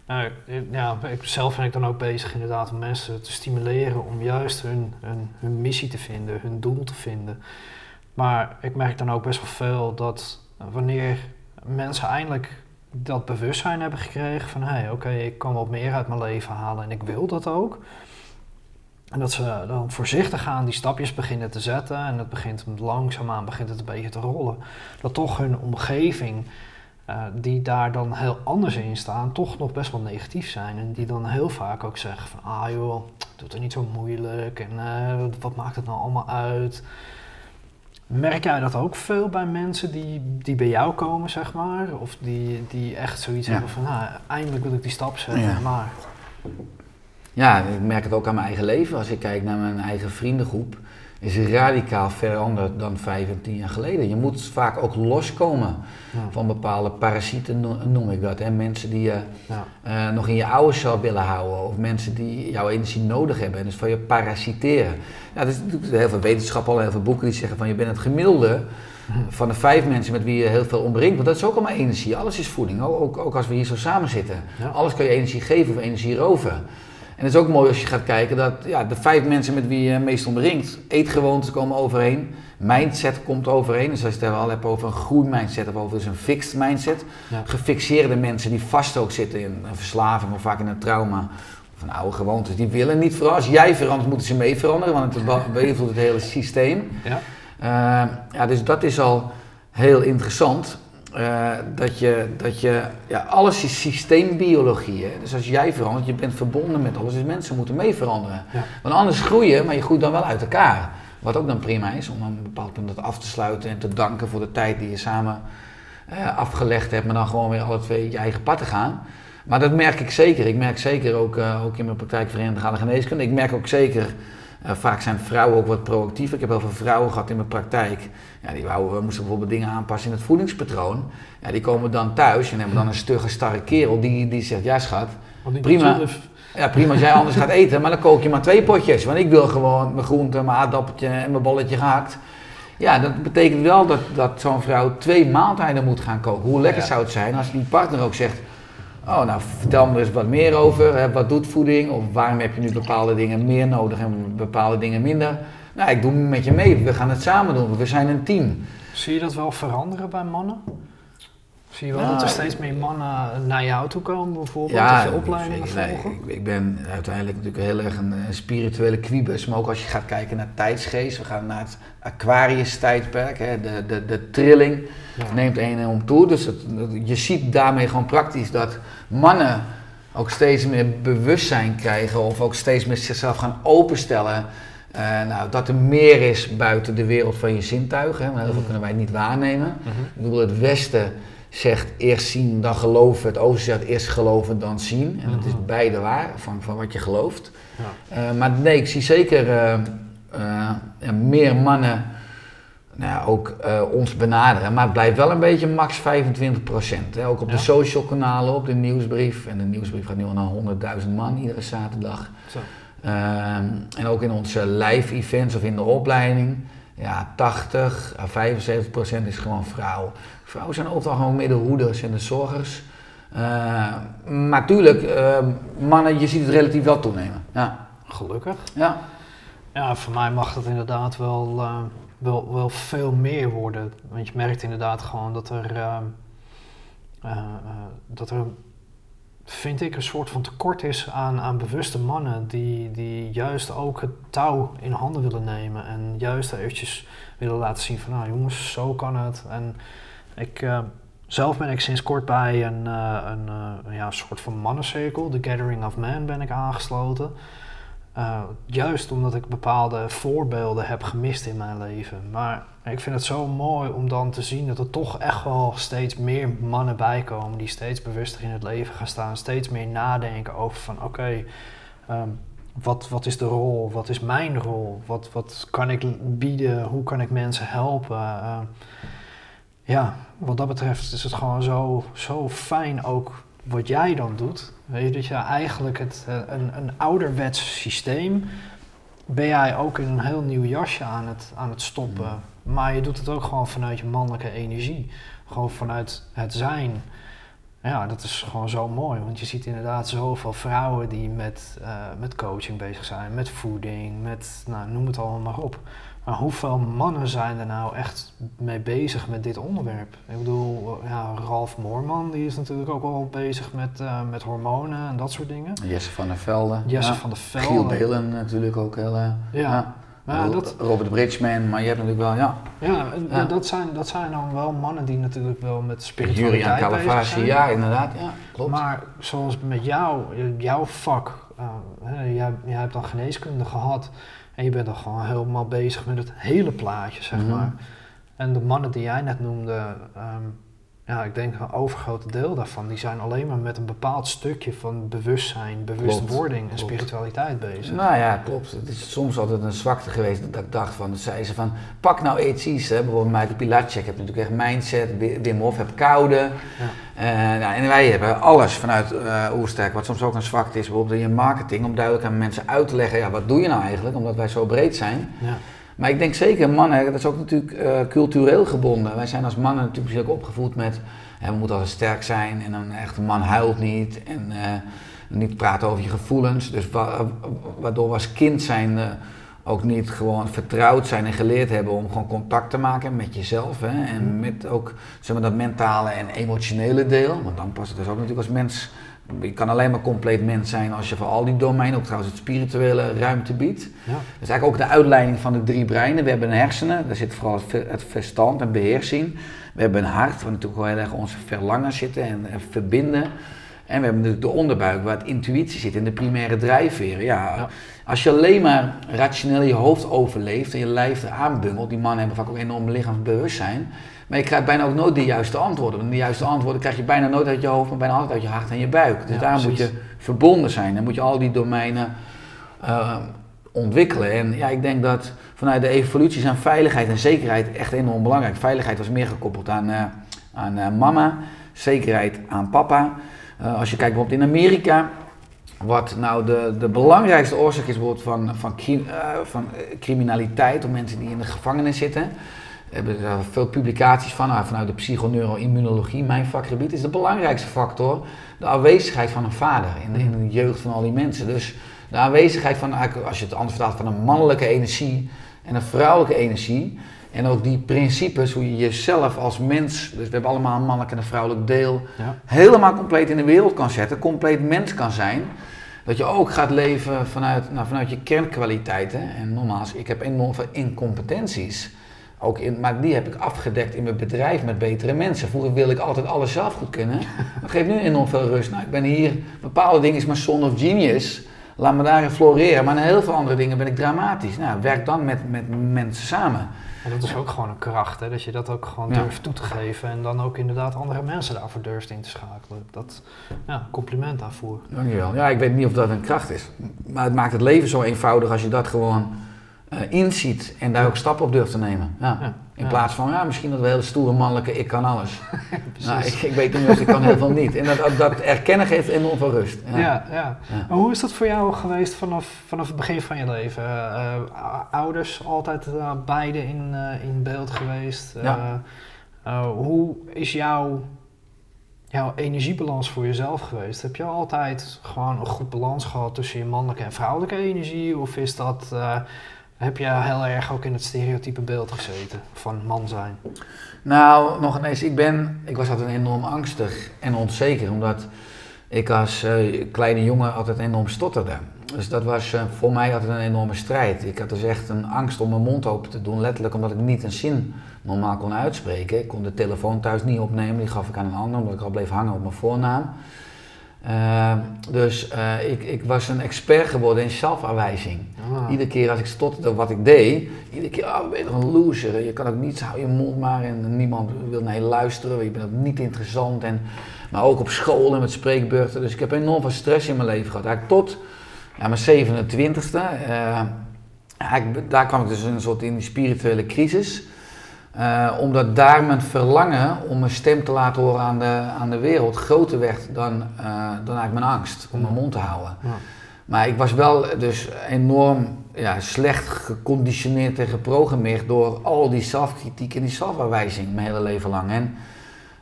Nou, ja, ik, zelf ben ik dan ook bezig inderdaad om mensen te stimuleren om juist hun, hun, hun missie te vinden, hun doel te vinden. Maar ik merk dan ook best wel veel dat wanneer mensen eindelijk dat bewustzijn hebben gekregen van hé, hey, oké, ik kan wat meer uit mijn leven halen en ik wil dat ook. En dat ze dan voorzichtig gaan die stapjes beginnen te zetten en het begint langzaamaan begint het een beetje te rollen. Dat toch hun omgeving, uh, die daar dan heel anders in staan, toch nog best wel negatief zijn. En die dan heel vaak ook zeggen van ah joh, doe het niet zo moeilijk en uh, wat maakt het nou allemaal uit. Merk jij dat ook veel bij mensen die, die bij jou komen, zeg maar? Of die, die echt zoiets Ja. hebben van, nou, eindelijk wil ik die stap zetten, Ja. maar... Ja, ik merk het ook aan mijn eigen leven. Als ik kijk naar mijn eigen vriendengroep, is radicaal veranderd dan vijf en tien jaar geleden. Je moet vaak ook loskomen Ja. van bepaalde parasieten, no- noem ik dat. Hè? Mensen die je Ja. eh, nog in je oude cel willen houden, of mensen die jouw energie nodig hebben en dus van je parasiteren. Ja, er is natuurlijk heel veel wetenschap al, heel veel boeken die zeggen van je bent het gemiddelde van de vijf mensen met wie je heel veel ombrengt. Want dat is ook allemaal energie. Alles is voeding. Ook, ook, ook als we hier zo samen zitten. Ja. Alles kan je energie geven of energie roven. En het is ook mooi als je gaat kijken dat ja, de vijf mensen met wie je meest omringt, eetgewoontes komen overeen, mindset komt overeen. Dus als je het al hebt over een groeimindset of over dus een fixed mindset, Ja. gefixeerde mensen die vast ook zitten in een verslaving of vaak in een trauma of een oude gewoontes, die willen niet veranderen. Als jij verandert, moeten ze mee veranderen, want het be- beïnvloedt het hele systeem. Ja. Eh, ja, dus dat is al heel interessant. Eh, dat je, dat je ja, alles is systeembiologie. Hè? Dus als jij verandert, je bent verbonden met alles, dus mensen moeten mee veranderen. Ja. Want anders groei je, maar je groeit dan wel uit elkaar. Wat ook dan prima is, om een bepaald punt dat af te sluiten en te danken voor de tijd die je samen eh, afgelegd hebt, maar dan gewoon weer alle twee je eigen pad te gaan. Maar dat merk ik zeker. Ik merk zeker ook, eh, ook in mijn praktijk verenigde geneeskunde. Ik merk ook zeker, eh, vaak zijn vrouwen ook wat proactief. Ik heb heel veel vrouwen gehad in mijn praktijk. Ja, die wou, we moesten bijvoorbeeld dingen aanpassen in het voedingspatroon. Ja, die komen dan thuis en hebben dan een stugge, starre kerel die, die zegt, ja schat, Prima. ja, prima als jij anders gaat eten, maar dan kook je maar twee potjes. Want ik wil gewoon mijn groente, mijn aardappeltje en mijn bolletje gehakt. Ja, dat betekent wel dat, dat zo'n vrouw twee maaltijden moet gaan koken. Hoe lekker Ja. zou het zijn als die partner ook zegt... Oh, nou vertel me er eens wat meer over. Hè, wat doet voeding? Of waarom heb je nu bepaalde dingen meer nodig en bepaalde dingen minder? Nou, ik doe met je mee. We gaan het samen doen. We zijn een team. Zie je dat wel veranderen bij mannen? Zie je wel Nou, dat er steeds meer mannen naar jou toe komen, bijvoorbeeld, Ja, of je opleidingen zeker. Nee, volgen? ik, ik ben uiteindelijk natuurlijk heel erg een, een spirituele kwiebus. Maar ook als je gaat kijken naar tijdsgeest. We gaan naar het Aquarius-tijdperk. Hè, de, de, de trilling Ja. neemt een en om toe. Dus het, je ziet daarmee gewoon praktisch dat mannen ook steeds meer bewustzijn krijgen. Of ook steeds meer zichzelf gaan openstellen. Eh, nou, dat er meer is buiten de wereld van je zintuigen. Hè, want heel veel kunnen wij niet waarnemen. Mhm. Ik bedoel, het Westen zegt eerst zien, dan geloven. Het Oosten zegt eerst geloven, dan zien. En het is Mhm. beide waar, van, van wat je gelooft. Ja. Eh, maar nee, ik zie zeker eh, meer mannen nou ook eh, ons benaderen. Maar het blijft wel een beetje max 25 procent. Ook op Ja. de social kanalen, op de nieuwsbrief. En de nieuwsbrief gaat nu al naar 100.000 man iedere zaterdag. Zo. Ehm, en ook in onze live events of in de opleiding. Ja, 80 à 75 procent is gewoon vrouw. Vrouwen zijn overal gewoon meer de hoeders en de zorgers. Eh, maar tuurlijk, eh, mannen, je ziet het relatief wel toenemen. Ja. Gelukkig. ja. Ja, voor mij mag het inderdaad wel, eh, wel, wel veel meer worden. Want je merkt inderdaad gewoon dat er, ehm, eh, eh, dat er, vind ik, een soort van tekort is aan, aan bewuste mannen die, die juist ook het touw in handen willen nemen. En juist eventjes willen laten zien van, nou jongens, zo kan het. En ik, eh, zelf ben ik sinds kort bij een, eh, een, ja, soort van mannencirkel, The Gathering of Men, ben ik aangesloten. Uh, juist omdat ik bepaalde voorbeelden heb gemist in mijn leven. Maar ik vind het zo mooi om dan te zien dat er toch echt wel steeds meer mannen bijkomen die steeds bewuster in het leven gaan staan. Steeds meer nadenken over van oké, ehm, wat, wat is de rol? Wat is mijn rol? Wat, wat kan ik bieden? Hoe kan ik mensen helpen? Uh, ja, wat dat betreft is het gewoon zo, zo fijn ook wat jij dan doet. Weet je, dat je eigenlijk het, een, een ouderwets systeem ben jij ook in een heel nieuw jasje aan het, aan het stoppen. Mm. Maar je doet het ook gewoon vanuit je mannelijke energie. Gewoon vanuit het zijn. Ja, dat is gewoon zo mooi. Want je ziet inderdaad zoveel vrouwen die met, uh, met coaching bezig zijn, met voeding, met, nou, noem het allemaal maar op. Maar hoeveel mannen zijn er nou echt mee bezig met dit onderwerp? Ik bedoel, ja, Ralf Moorman die is natuurlijk ook al bezig met, uh, met hormonen en dat soort dingen. Jesse van der Velde. Jesse ja. van der Velde. Giel Belen natuurlijk ook heel... Uh, ja. ja. Maar dat, Robert Bridgman, maar je hebt natuurlijk wel, ja. Ja, ja. Dat, zijn, dat zijn dan wel mannen die natuurlijk wel met spiritualiteit Julian Calavasi, ja, inderdaad, ja, klopt. Maar zoals met jou, jouw vak, uh, jij, jij hebt dan geneeskunde gehad en je bent dan gewoon helemaal bezig met het hele plaatje, zeg Mhm. mm -hmm. maar. En de mannen die jij net noemde, um, ja, ik denk een overgrote deel daarvan, die zijn alleen maar met een bepaald stukje van bewustzijn, bewustwording klopt, en spiritualiteit bezig. Nou ja, klopt. Het is soms altijd een zwakte geweest dat ik dacht van, dat zei ze van, pak nou iets iets, hè. bijvoorbeeld Michael Pilatschek heb natuurlijk echt mindset, Wim Hof heb koude. Ja. Uh, nou, en wij hebben alles vanuit uh, Oersterk, wat soms ook een zwakte is, bijvoorbeeld in je marketing, om duidelijk aan mensen uit te leggen, ja, wat doe je nou eigenlijk, omdat wij zo breed zijn. Ja. Maar ik denk zeker, mannen, dat is ook natuurlijk uh, cultureel gebonden. Wij zijn als mannen natuurlijk ook opgevoed met, hè, we moeten altijd sterk zijn en een echte man huilt niet en uh, niet praten over je gevoelens. Dus wa waardoor we als kind zijn uh, ook niet gewoon vertrouwd zijn en geleerd hebben om gewoon contact te maken met jezelf. Hè, en met ook zeg maar, dat mentale en emotionele deel. Want dan past het dus ook natuurlijk als mens je kan alleen maar compleet mens zijn als je voor al die domeinen, ook trouwens het spirituele, ruimte biedt. Ja. Dat is eigenlijk ook de uitleiding van de drie breinen. We hebben een hersenen, daar zit vooral het ver- het verstand en beheersing. We hebben een hart, waar natuurlijk wel heel erg onze verlangen zitten en, en verbinden. En we hebben natuurlijk de onderbuik, waar het intuïtie zit en de primaire drijfveren. Ja, Ja. Als je alleen maar rationeel je hoofd overleeft en je lijf eraan bungelt, die mannen hebben vaak ook enorm lichaamsbewustzijn. Maar je krijgt bijna ook nooit de juiste antwoorden. Want de juiste antwoorden krijg je bijna nooit uit je hoofd, maar bijna altijd uit je hart en je buik. Dus Ja, daar moet je verbonden zijn. Dan moet je al die domeinen eh, ontwikkelen. En ja, ik denk dat vanuit de evolutie zijn veiligheid en zekerheid echt enorm belangrijk. Veiligheid was meer gekoppeld aan, eh, aan eh, mama, zekerheid aan papa. Als je kijkt bijvoorbeeld in Amerika, wat nou de, de belangrijkste oorzaak is bijvoorbeeld van, van, van criminaliteit, of mensen die in de gevangenis zitten. Hebben daar veel publicaties van, nou, vanuit de psychoneuroimmunologie, mijn vakgebied, is de belangrijkste factor de aanwezigheid van een vader in de, in de jeugd van al die mensen. Dus de aanwezigheid van, als je het anders vertaalt, van een mannelijke energie en een vrouwelijke energie. En ook die principes, hoe je jezelf als mens, dus we hebben allemaal een mannelijk en een vrouwelijk deel, Ja. helemaal compleet in de wereld kan zetten, compleet mens kan zijn. Dat je ook gaat leven vanuit, nou, vanuit je kernkwaliteiten. En nogmaals, ik heb enorm veel incompetenties. Ook in, maar die heb ik afgedekt in mijn bedrijf met betere mensen. Vroeger wilde ik altijd alles zelf goed kunnen. Dat geeft nu enorm veel rust. Nou, ik ben hier, bepaalde dingen is mijn son of genius. Laat me daarin floreren. Maar in heel veel andere dingen ben ik dramatisch. Nou, werk dan met, met mensen samen. En dat is ook gewoon een kracht, hè? dat je dat ook gewoon Ja. durft toe te geven en dan ook inderdaad andere mensen daarvoor durft in te schakelen. Dat, ja, compliment daarvoor. Dankjewel. Ja, ik weet niet of dat een kracht is. Maar het maakt het leven zo eenvoudig als je dat gewoon eh, inziet en daar ook stappen op durft te nemen. Ja. Ja, In ja. plaats van, ja, misschien dat we hele stoere mannelijke, ik kan alles. Nou, ik, ik weet niet of ik kan heel veel niet. En dat, dat, erkennen geeft enorm veel rust. Ja. Ja, ja. Maar hoe is dat voor jou geweest vanaf, vanaf het begin van je leven? Eh, eh, ouders altijd beide in, in beeld geweest? Hoe is jouw, jouw energiebalans voor jezelf geweest? Heb je altijd gewoon een goed balans gehad tussen je mannelijke en vrouwelijke energie? Of is dat, heb je heel erg ook in het stereotype beeld gezeten van man zijn? Nou, nog ineens, ik ben, ik was altijd enorm angstig en onzeker, omdat ik als eh, kleine jongen altijd enorm stotterde. Dus dat was eh, voor mij altijd een enorme strijd. Ik had dus echt een angst om mijn mond open te doen, letterlijk omdat ik niet een zin normaal kon uitspreken. Ik kon de telefoon thuis niet opnemen, die gaf ik aan een ander, omdat ik al bleef hangen op mijn voornaam. Eh, dus eh, ik, ik was een expert geworden in zelfaanwijzing. Ah. Iedere keer als ik stotterde wat ik deed, iedere keer, oh, ben je toch een loser, je kan ook niets, hou je mond maar en niemand wil naar je luisteren, je bent ook niet interessant. En, maar ook op school en met spreekbeurten, dus ik heb enorm veel stress in mijn leven gehad. Eigenlijk tot ja, mijn 27e, eh, daar kwam ik dus in een soort in die spirituele crisis. Eh, omdat daar mijn verlangen om mijn stem te laten horen aan de, aan de wereld groter werd dan, eh, dan eigenlijk mijn angst om mijn mond te houden. Ja. Maar ik was wel dus enorm ja, slecht geconditioneerd en geprogrammeerd door al die zelfkritiek en die zelfverwijzing mijn hele leven lang. En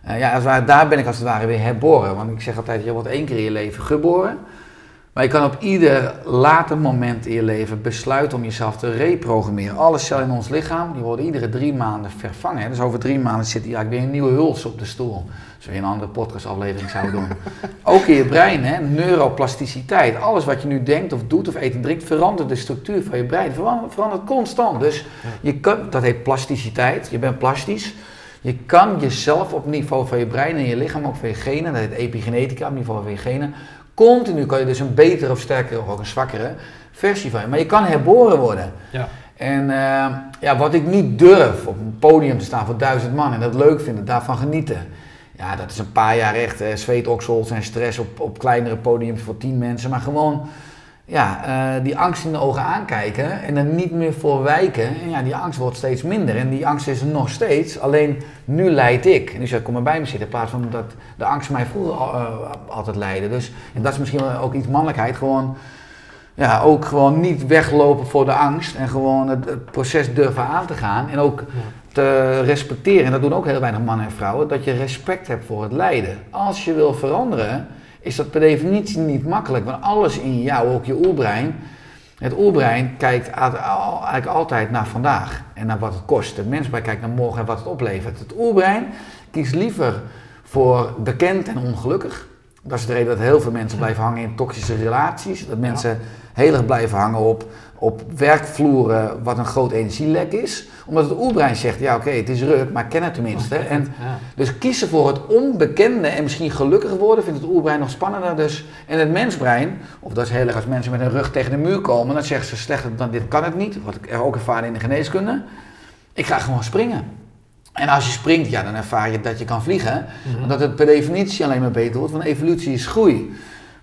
eh, ja, als ware, daar ben ik als het ware weer herboren. Want ik zeg altijd, je wordt één keer in je leven geboren. Maar je kan op ieder later moment in je leven besluiten om jezelf te reprogrammeren. Alle cellen in ons lichaam die worden iedere drie maanden vervangen. Dus over drie maanden zit hier eigenlijk weer een nieuwe huls op de stoel. Als we een andere podcastaflevering zouden doen. Ook in je brein, hè, neuroplasticiteit. Alles wat je nu denkt of doet of eet en drinkt, verandert de structuur van je brein. Verandert, verandert constant. Dus je kan, dat heet plasticiteit. Je bent plastisch. Je kan jezelf op niveau van je brein en je lichaam, ook van je genen, dat heet epigenetica, op niveau van je genen, continu kan je dus een betere of sterkere of ook een zwakkere versie van je. Maar je kan herboren worden. Ja. En eh, ja, wat ik niet durf, op een podium te staan voor duizend man en dat leuk vinden, daarvan genieten. Ja, dat is een paar jaar echt eh, zweetoksels en stress op, op kleinere podiums voor tien mensen. Maar gewoon ja, eh, die angst in de ogen aankijken en er niet meer voor wijken. En ja, die angst wordt steeds minder. En die angst is er nog steeds, alleen nu leid ik. En dus ik kom maar bij me zitten in plaats van dat de angst mij vroeger al, eh, altijd leidde. Dus, en dat is misschien wel ook iets mannelijkheid, gewoon ja, ook gewoon niet weglopen voor de angst en gewoon het, het proces durven aan te gaan en ook Ja. te respecteren. En dat doen ook heel weinig mannen en vrouwen, dat je respect hebt voor het lijden. Als je wil veranderen, is dat per definitie niet makkelijk, want alles in jou, ook je oerbrein, het oerbrein kijkt eigenlijk altijd naar vandaag en naar wat het kost. Het mensbrein kijkt naar morgen en wat het oplevert. Het oerbrein kiest liever voor bekend en ongelukkig Dat is de reden dat heel veel mensen blijven hangen in toxische relaties. Dat mensen heel erg blijven hangen op, op werkvloeren wat een groot energielek is. Omdat het oerbrein zegt, ja oké, het is ruk, maar ken het tenminste. En Ja. dus kiezen voor het onbekende en misschien gelukkiger worden, vindt het oerbrein nog spannender. Dus, en het mensbrein, of dat is heel erg als mensen met een rug tegen de muur komen, dan zeggen ze slechter dan dit kan het niet. Wat ik er ook ervaar in de geneeskunde. Ik ga gewoon springen. En als je springt, ja, dan ervaar je dat je kan vliegen. Mhm. Omdat het per definitie alleen maar beter wordt, want evolutie is groei.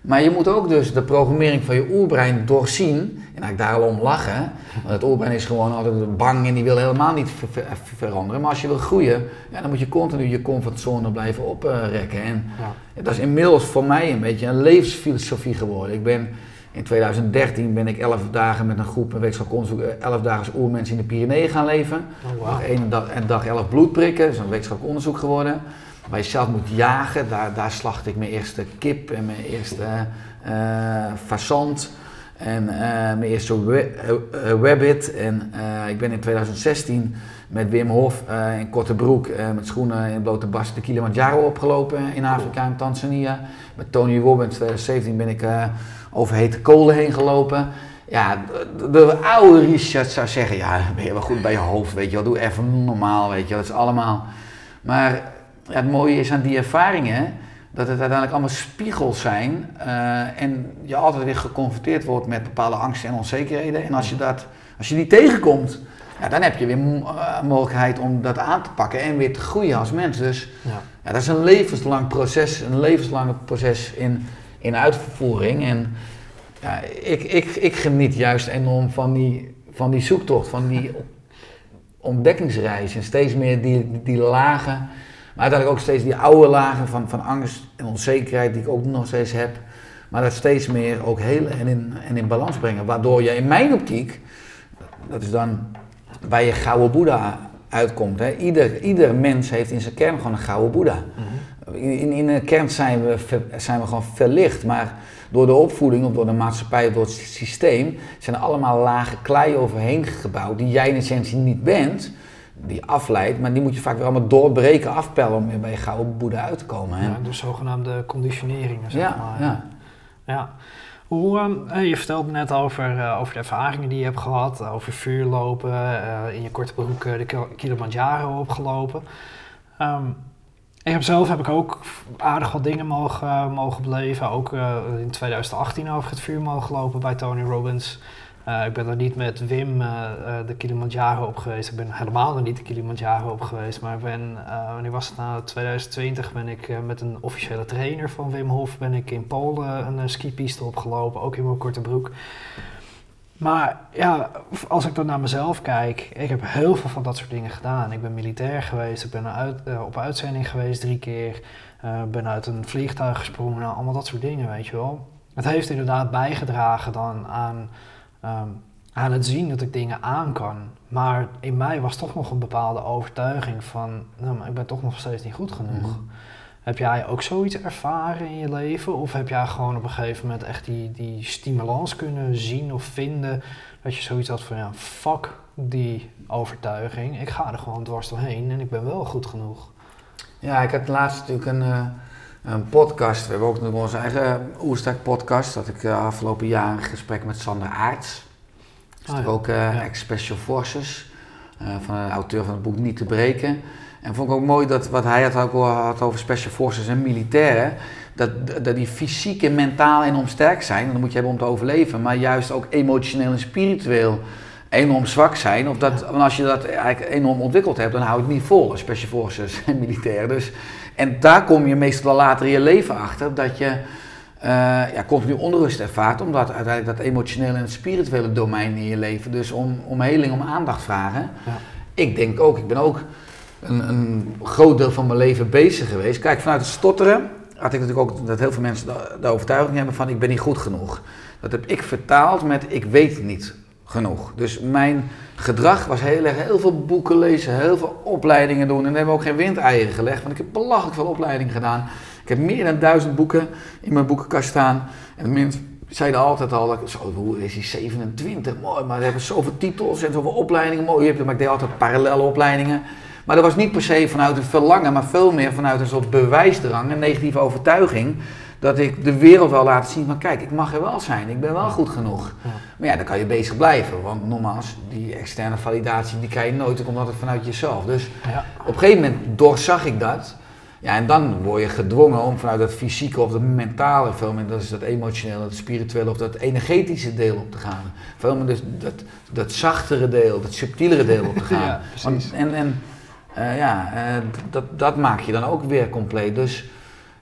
Maar je moet ook dus de programmering van je oerbrein doorzien. En eigenlijk daar al om lachen. Want het oerbrein is gewoon altijd bang en die wil helemaal niet ver- ver- veranderen. Maar als je wil groeien, ja, dan moet je continu je comfortzone blijven oprekken. En Ja. dat is inmiddels voor mij een beetje een levensfilosofie geworden. Ik ben, in 2013 ben ik 11 dagen met een groep, een onderzoek, 11 dagen als oermens in de Pyreneeën gaan leven. Oh, één dag, en dag 11 bloed prikken, dat is een wetenschappelijk onderzoek geworden. Waar je zelf moet jagen, daar, daar slacht ik mijn eerste kip en mijn eerste eh fazant. En eh, mijn eerste eh, rabbit. En ik ben in 2016 met Wim Hof in korte broek, met schoenen in blote bast de Kilimanjaro opgelopen in Afrika en Tanzania. Met Tony Robbins in 2017 ben ik over hete kolen heen gelopen. Ja, de, de oude Richard zou zeggen, ja, ben je wel goed bij je hoofd, weet je wel, doe even normaal, weet je wel, dat is allemaal. Maar ja, het mooie is aan die ervaringen, dat het uiteindelijk allemaal spiegels zijn eh, en je altijd weer geconfronteerd wordt met bepaalde angsten en onzekerheden. En als je, dat, als je die tegenkomt, ja, dan heb je weer eh, mogelijkheid om dat aan te pakken en weer te groeien als mens. Dus Ja. ja, dat is een levenslang proces, een levenslange proces in, in uitvoering. En ja, ik, ik, ik geniet juist enorm van die, van die zoektocht, van die ontdekkingsreis. En steeds meer die, die lagen, maar uiteindelijk ook steeds die oude lagen van, van angst en onzekerheid die ik ook nog steeds heb. Maar dat steeds meer ook heel en in, en in balans brengen. Waardoor je in mijn optiek, dat is dan bij je gouden Boeddha uitkomt. Hè. Ieder, ieder mens heeft in zijn kern gewoon een gouden Boeddha. Mhm. In, in, in de kern zijn we, zijn we gewoon verlicht, maar door de opvoeding of door de maatschappij of door het systeem zijn er allemaal lagen klei overheen gebouwd die jij in essentie niet bent, die afleidt, maar die moet je vaak weer allemaal doorbreken, afpellen om weer bij je gouden boeddha uit te komen. hè. Ja, de zogenaamde conditioneringen, zeg Ja, maar. ja. Ja. Hoe, ehm, eh, je vertelde net over, eh, over de ervaringen die je hebt gehad, over vuurlopen, eh, in je korte broek de Kil- Kilimanjaro opgelopen. Ehm, ik heb zelf heb ik ook aardig wat dingen mogen, mogen beleven. Ook in 2018 over het vuur mogen lopen bij Tony Robbins. Eh, ik ben er niet met Wim eh, de Kilimanjaro op geweest. Ik ben helemaal nog niet de Kilimanjaro op geweest. Maar ben, wanneer was het nou? 2020 ben ik met een officiële trainer van Wim Hof ben ik in Polen een skipiste opgelopen. Ook in mijn korte broek. Maar ja, als ik dan naar mezelf kijk, ik heb heel veel van dat soort dingen gedaan. Ik ben militair geweest, ik ben uit, op uitzending geweest drie keer, ben uit een vliegtuig gesprongen, nou, allemaal dat soort dingen, weet je wel. Het heeft inderdaad bijgedragen dan aan, ehm, aan het zien dat ik dingen aan kan. Maar in mij was toch nog een bepaalde overtuiging van, nou, maar ik ben toch nog steeds niet goed genoeg. Mhm. Heb jij ook zoiets ervaren in je leven? Of heb jij gewoon op een gegeven moment echt die, die stimulans kunnen zien of vinden? Dat je zoiets had van, ja, fuck die overtuiging. Ik ga er gewoon dwars doorheen en ik ben wel goed genoeg. Ja, ik had laatst natuurlijk een, eh, een podcast. We hebben ook nog onze eigen Oerstak podcast. Dat ik eh, afgelopen jaar een gesprek met Sander Aarts. Dat is Ah, ja. ook eh, ex-Special Forces. eh, van de auteur van het boek Niet te breken. En vond ik ook mooi dat wat hij had, ook al had over Special Forces en militairen. Dat, dat die fysiek en mentaal enorm sterk zijn. En dat moet je hebben om te overleven. Maar juist ook emotioneel en spiritueel enorm zwak zijn. Of dat, want als je dat eigenlijk enorm ontwikkeld hebt, dan hou je het niet vol als Special Forces en militair. Dus, en daar kom je meestal later in je leven achter dat je eh, ja, continu onrust ervaart. Omdat uiteindelijk dat emotionele en het spirituele domein in je leven dus om, om heling, om aandacht vragen. Ja. Ik denk ook, ik ben ook een, een groot deel van mijn leven bezig geweest. Kijk, vanuit het stotteren had ik natuurlijk ook dat heel veel mensen de, de overtuiging hebben van ik ben niet goed genoeg. Dat heb ik vertaald met ik weet niet genoeg. Dus mijn gedrag was heel erg heel veel boeken lezen, heel veel opleidingen doen. En daar hebben ook geen windeieren gelegd, want ik heb belachelijk veel opleidingen gedaan. Ik heb meer dan duizend boeken in mijn boekenkast staan. En mensen zeiden altijd al, dat zo, hoe is die 27, mooi, maar we hebben zoveel titels en zoveel opleidingen, mooi. Maar ik deed altijd parallele opleidingen. Maar dat was niet per se vanuit een verlangen, maar veel meer vanuit een soort bewijsdrang, een negatieve overtuiging. Dat ik de wereld wil laten zien van kijk, ik mag er wel zijn, ik ben wel goed genoeg. Ja. Maar ja, dan kan je bezig blijven, want nogmaals, die externe validatie die krijg je nooit, dan komt altijd vanuit jezelf. Dus Ja. op een gegeven moment doorzag ik dat. Ja, en dan word je gedwongen om vanuit dat fysieke of dat mentale, veel meer, dat is dat emotionele, dat spirituele of dat energetische deel op te gaan. Veel meer dus dat, dat zachtere deel, dat subtielere deel op te gaan. Ja, precies. Want- en en eh, ja, eh, dat, dat maak je dan ook weer compleet. Dus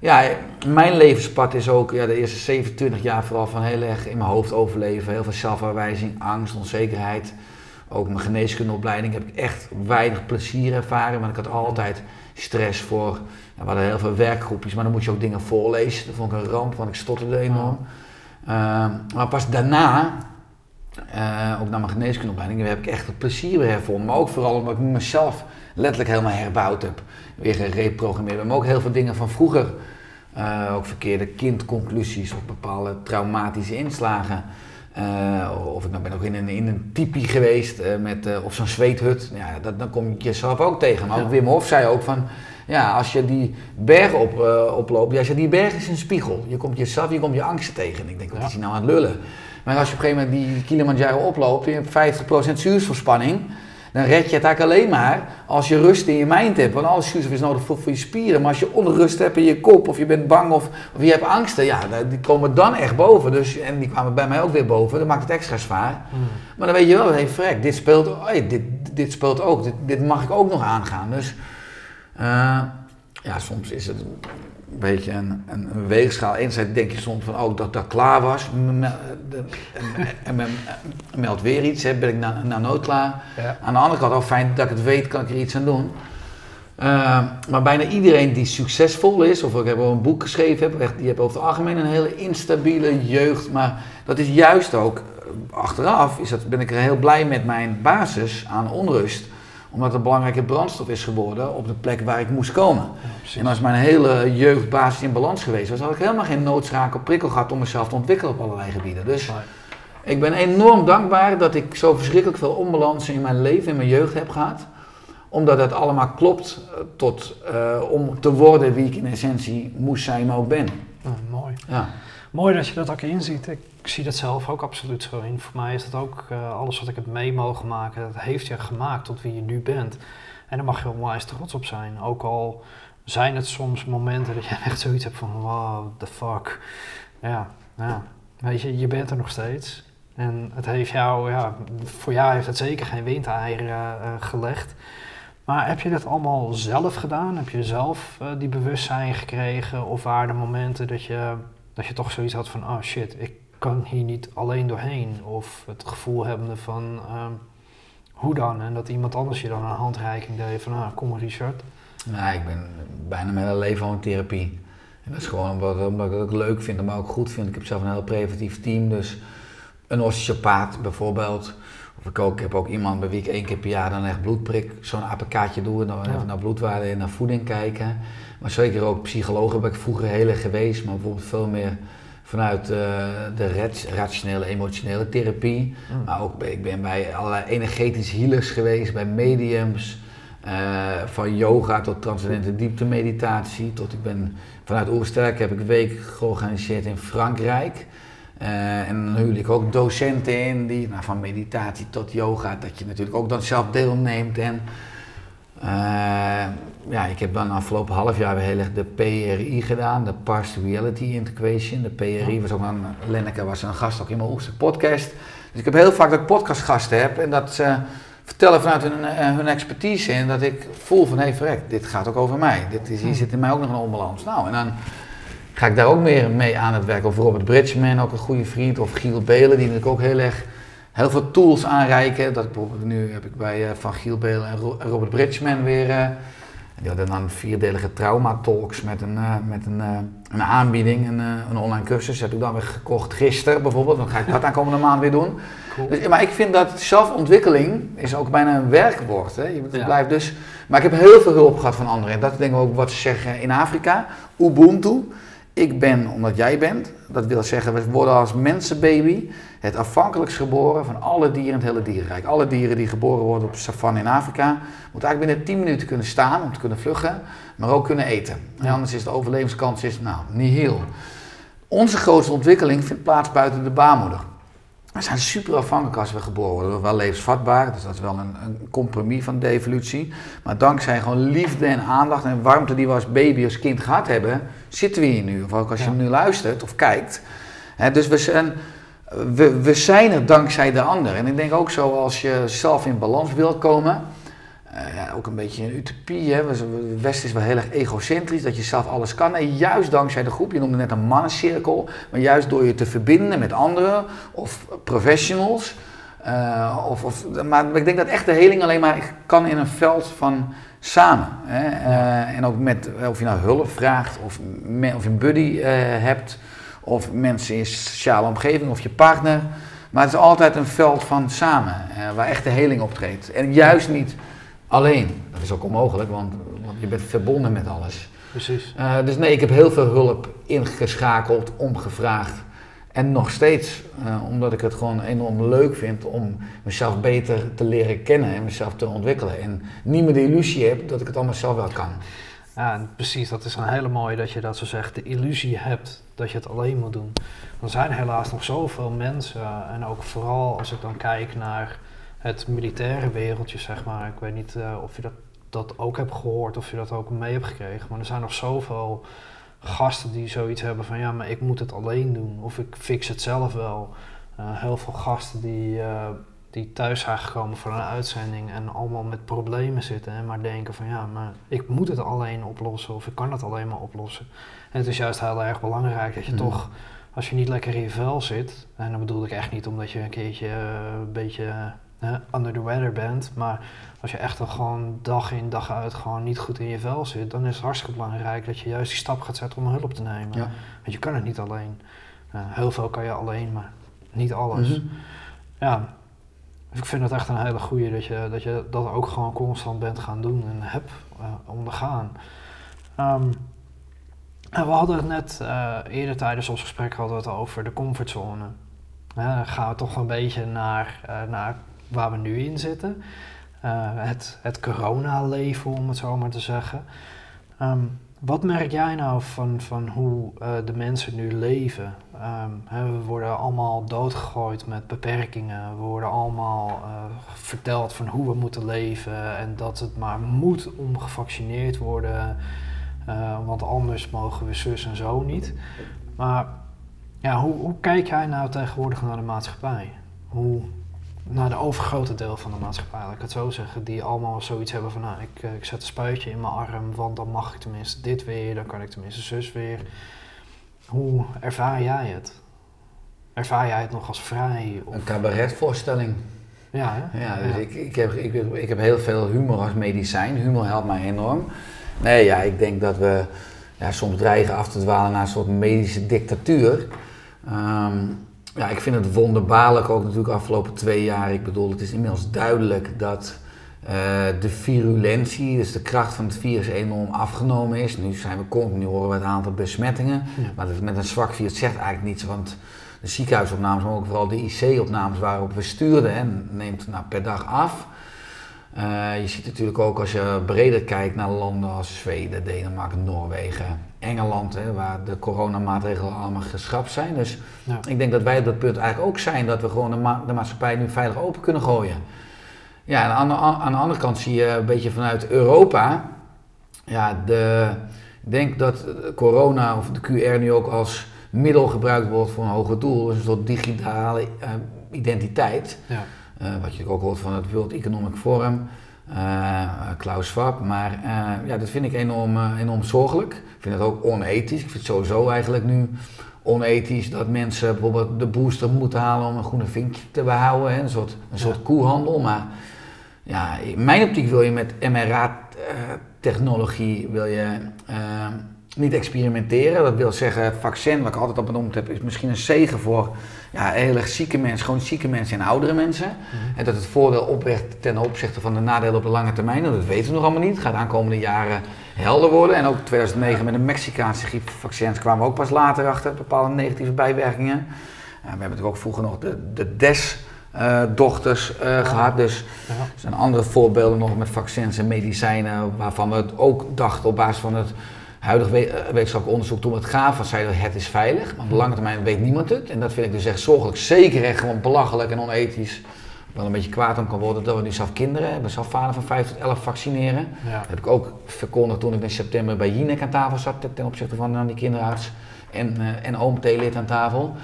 ja, mijn levenspad is ook ja, de eerste 27 jaar vooral van heel erg in mijn hoofd overleven. Heel veel zelfverwijzing, angst, onzekerheid. Ook mijn geneeskundeopleiding heb ik echt weinig plezier ervaren. Want ik had altijd stress voor. Ja, we hadden heel veel werkgroepjes, maar dan moet je ook dingen voorlezen. Dat vond ik een ramp, want ik stotterde enorm. Eh, maar pas daarna, eh, ook naar mijn geneeskundeopleiding, heb ik echt het plezier weer hervonden. Maar ook vooral omdat ik mezelf letterlijk helemaal herbouwd heb. Weer gereprogrammeerd. heb. Maar ook heel veel dingen van vroeger. Eh, ook verkeerde kindconclusies of bepaalde traumatische inslagen. Eh, of ik nou ben ook in een, in een tipi geweest eh, met, of zo'n zweethut. Ja, dat, dan kom je jezelf ook tegen. Maar ook. Wim Hof zei ook van, ja, als je die berg op, oploopt, ja, die berg is een spiegel. Je komt jezelf, je komt je angsten tegen. En ik denk, wat is hij nou aan het lullen? Maar als je op een gegeven moment die Kilimanjaro oploopt en je hebt 50% zuurstofspanning, dan red je het eigenlijk alleen maar als je rust in je mind hebt. Want alle zuurstof is nodig voor, voor je spieren. Maar als je onrust hebt in je kop of je bent bang of, of je hebt angsten, ja, die komen dan echt boven. Dus, en die kwamen bij mij ook weer boven. Dat maakt het extra zwaar. Hmm. Maar dan weet je wel, hey, frek, dit speelt, hey, dit, dit speelt ook. Dit, dit mag ik ook nog aangaan. Dus eh, ja, soms is het beetje een, een, weegschaal. Enerzijds denk je soms van, oh, dat dat klaar was. De- En, men meldt weer iets, hè, ben ik nou, nou nooit klaar. Ja. Aan de andere kant, ook fijn dat ik het weet, kan ik er iets aan doen. Eh, maar bijna iedereen die succesvol is, of ik heb wel een boek geschreven, heb, echt, die heeft over het algemeen een hele instabiele jeugd. Maar dat is juist ook, eh, achteraf is dat, ben ik er heel blij met mijn basis aan onrust. Omdat het een belangrijke brandstof is geworden op de plek waar ik moest komen. Ja. En als mijn hele jeugdbasis in balans geweest was, had ik helemaal geen noodschakel prikkel gehad om mezelf te ontwikkelen op allerlei gebieden. Dus ik ben enorm dankbaar dat ik zo verschrikkelijk veel onbalansen in mijn leven, in mijn jeugd heb gehad. Omdat het allemaal klopt eh, tot, eh, om te worden wie ik in essentie moest zijn, maar ook ben. Nou, mooi. Ja. Mooi dat je dat ook inziet. Ik zie dat zelf ook absoluut zo in. Voor mij is dat ook eh, alles wat ik heb mee mogen maken, dat heeft je gemaakt tot wie je nu bent. En daar mag je onwijs trots op zijn. Ook al zijn het soms momenten dat je echt zoiets hebt van wow, the fuck. Ja, ja. Weet je, je bent er nog steeds. En het heeft jou, ja, voor jou heeft het zeker geen windeieren eh, gelegd. Maar heb je dat allemaal zelf gedaan? Heb je zelf eh, die bewustzijn gekregen? Of waren er momenten dat je, dat je toch zoiets had van, oh shit, ik kan hier niet alleen doorheen? Of het gevoel hebbende van, ehm, hoe dan? En dat iemand anders je dan een handreiking deed van, ah, kom maar Richard. Nou, ik ben bijna mijn hele leven al in therapie. En dat is gewoon omdat, omdat ik het ook leuk vind en maar ook goed vind. Ik heb zelf een heel preventief team, dus een osteopaat bijvoorbeeld. Of ik, ook, ik heb ook iemand bij wie ik één keer per jaar dan echt bloedprik, zo'n APK'tje doe. En dan Ja. even naar bloedwaarde en naar voeding kijken. Maar zeker ook psychologen ben ik vroeger heel erg geweest, maar bijvoorbeeld veel meer vanuit eh, de rationele, emotionele therapie. Mm. Maar ook ik ben bij allerlei energetische healers geweest, bij mediums. eh, van yoga tot transcendente dieptemeditatie. Tot ik ben vanuit Oersterk heb ik een week georganiseerd in Frankrijk. Eh, en dan huurde ik ook docenten in, die, nou, van meditatie tot yoga, dat je natuurlijk ook dan zelf deelneemt. En ja, ik heb dan afgelopen half jaar weer heel erg de PRI gedaan, de Partial Reality Integration. De PRI was ook een, Lenneke was een gast ook in mijn Oersterk podcast. Dus ik heb heel vaak dat ik podcastgasten heb en dat ze vertellen vanuit hun, eh, hun expertise en dat ik voel van hé hey, verrek, dit gaat ook over mij. Dit is, hier zit in mij ook nog een onbalans. Nou, en dan ga ik daar ook meer mee aan het werk. Of Robert Bridgman, ook een goede vriend. Of Giel Belen, die natuurlijk ook heel erg heel veel tools aanreiken. Dat ik bijvoorbeeld nu heb ik bij eh, van Giel Belen en Ro- Robert Bridgman weer. eh, die hadden dan vierdelige trauma talks met een, eh, met een, eh, een aanbieding, een, eh, een online cursus. Dat heb ik dan weer gekocht gisteren bijvoorbeeld. Dan ga ik dat aankomende maand weer doen. Cool. Dus, maar ik vind dat zelfontwikkeling is ook bijna een werkwoord. Hè? Je Ja. blijft dus, maar ik heb heel veel hulp gehad van anderen. En dat denk ik ook wat ze zeggen in Afrika. Ubuntu. Ik ben omdat jij bent. Dat wil zeggen, we worden als mensenbaby het afhankelijkst geboren van alle dieren in het hele dierenrijk. Alle dieren die geboren worden op savanne in Afrika, moeten eigenlijk binnen 10 minuten kunnen staan om te kunnen vluggen, maar ook kunnen eten. En anders is de overlevingskans is, nou, nihil. Onze grootste ontwikkeling vindt plaats buiten de baarmoeder. We zijn super afhankelijk als we geboren worden. We zijn wel levensvatbaar, dus dat is wel een, een, compromis van de evolutie. Maar dankzij gewoon liefde en aandacht en warmte die we als baby, als kind gehad hebben, zitten we hier nu. Of ook als je nu luistert of kijkt. dus we zijn, we, we zijn er dankzij de ander. En ik denk ook zo als je zelf in balans wil komen ja, ook een beetje een utopie. Hè? Is wel heel erg egocentrisch, dat je zelf alles kan. En juist dankzij de groep, je noemde net een mannencirkel, maar juist door je te verbinden met anderen of professionals. Uh, of, of, maar ik denk dat echt de heling alleen maar kan in een veld van samen. Hè? Uh, en ook met, of je nou hulp vraagt, of, of je een buddy hebt, of mensen in je sociale omgeving, of je partner. Maar het is altijd een veld van samen, waar echt de heling optreedt. En juist niet alleen. Dat is ook onmogelijk, want, want je bent verbonden met alles. Precies. Uh, dus nee, ik heb heel veel hulp ingeschakeld, omgevraagd. En nog steeds, uh, omdat ik het gewoon enorm leuk vind om mezelf beter te leren kennen en mezelf te ontwikkelen. En niet meer de illusie heb dat ik het allemaal zelf wel kan. Ja, precies. Dat is een hele mooie dat je dat zo zegt. De illusie hebt dat je het alleen moet doen. Er zijn helaas nog zoveel mensen, en ook vooral als ik dan kijk naar het militaire wereldje, zeg maar. Ik weet niet uh, of je dat, dat ook hebt gehoord, of je dat ook mee hebt gekregen. Maar er zijn nog zoveel gasten die zoiets hebben van ja, maar ik moet het alleen doen. Of ik fix het zelf wel. Uh, heel veel gasten die, uh, die thuis zijn gekomen voor een uitzending en allemaal met problemen zitten. En maar denken van ja, maar ik moet het alleen oplossen of ik kan het alleen maar oplossen. En het is juist heel erg belangrijk dat je mm. toch, als je niet lekker in je vel zit, en dat bedoel ik echt niet omdat je een keertje een beetje under the weather bent. Maar als je echt al gewoon dag in dag uit gewoon niet goed in je vel zit, dan is het hartstikke belangrijk dat je juist die stap gaat zetten om hulp te nemen. Want je kan het niet alleen. heel veel kan je alleen, maar niet alles. Mhm. Ja, dus ik vind het echt een hele goede dat je, dat je dat ook gewoon constant bent gaan doen en hebt uh, ondergaan. Um, en we hadden het net uh, eerder tijdens ons gesprek hadden we het over de comfortzone. dan gaan we toch een beetje naar, uh, naar waar we nu in zitten. Uh, het, het coronaleven, om het zo maar te zeggen. Um, wat merk jij nou van, van hoe uh, de mensen nu leven? Um, hè, we worden allemaal doodgegooid met beperkingen. We worden allemaal uh, verteld van hoe we moeten leven en dat het maar moet om gevaccineerd worden, want anders mogen we zus en zo niet. Maar ja, hoe, hoe kijk jij nou tegenwoordig naar de maatschappij? Hoe, naar de overgrote deel van de maatschappij, laat ik het zo zeggen, die allemaal zoiets hebben van, nou, ik, eh, ik zet een spuitje in mijn arm, want dan mag ik tenminste dit weer, dan kan ik tenminste zus weer. Hoe ervaar jij het? Ervaar jij het nog als vrij? Of? Een cabaretvoorstelling. Ja, hè? ja, dus Ik, ik, heb, ik, ik heb heel veel humor als medicijn. Humor helpt mij enorm. Nee, ja, ik denk dat we ja, soms dreigen af te dwalen naar een soort medische dictatuur. Um, ja, ik vind het wonderbaarlijk ook natuurlijk de afgelopen twee jaar. Ik bedoel, het is inmiddels duidelijk dat uh, de virulentie, dus de kracht van het virus enorm afgenomen is. Nu zijn we continu horen we het aantal besmettingen. Maar dat met een zwak virus zegt eigenlijk niets, want de ziekenhuisopnames, maar ook vooral de IC-opnames waarop we stuurden, en neemt nou, per dag af. Uh, je ziet natuurlijk ook als je breder kijkt naar landen als Zweden, Denemarken, Noorwegen, Engeland, hè, waar de coronamaatregelen allemaal geschrapt zijn. Dus ja. ik denk dat wij op dat punt eigenlijk ook zijn dat we gewoon de, ma de maatschappij nu veilig open kunnen gooien. Ja, en aan de, aan de andere kant zie je een beetje vanuit Europa, ja, de, ik denk dat corona of de QR nu ook als middel gebruikt wordt voor een hoger doel, dus een soort digitale uh, identiteit. Ja. Uh, wat je ook hoort van het World Economic Forum. Uh, Klaus Schwab. Maar uh, ja, dat vind ik enorm, enorm zorgelijk. Ik vind het ook onethisch. Ik vind het sowieso eigenlijk nu onethisch dat mensen bijvoorbeeld de booster moeten halen om een groene vinkje te behouden. Hè? Een soort, een soort koehandel. Maar ja, in mijn optiek wil je met mRNA-technologie wil je niet experimenteren. Dat wil zeggen, het vaccin, wat ik altijd al benoemd heb, is misschien een zegen voor ja, heel erg zieke mensen, gewoon zieke mensen en oudere mensen. Mhm. En dat het voordeel opweegt ten opzichte van de nadelen op de lange termijn. Dat weten we nog allemaal niet. Het gaat de aankomende jaren helder worden. En ook 2009 met de Mexicaanse griepvaccins kwamen we ook pas later achter bepaalde negatieve bijwerkingen. we hebben natuurlijk ook vroeger nog de, de DES. Uh, dochters uh, gehad. Dus er zijn andere voorbeelden nog met vaccins en medicijnen waarvan we het ook dachten op basis van het Huidig eh, wetenschappelijk onderzoek toen we het gaven, zeiden we het is veilig. Maar op de lange termijn weet niemand het. En dat vind ik dus echt zorgelijk. Zeker echt gewoon belachelijk en onethisch. Wel een beetje kwaad om kan worden dat we nu zelf kinderen, ik ben zelf vader van 5 tot 11 vaccineren. Ja. Dat heb ik ook verkondigd toen ik in september bij Jinek aan tafel zat ten- opzichte van eh, die kinderarts en, eh en oom T-lid aan tafel.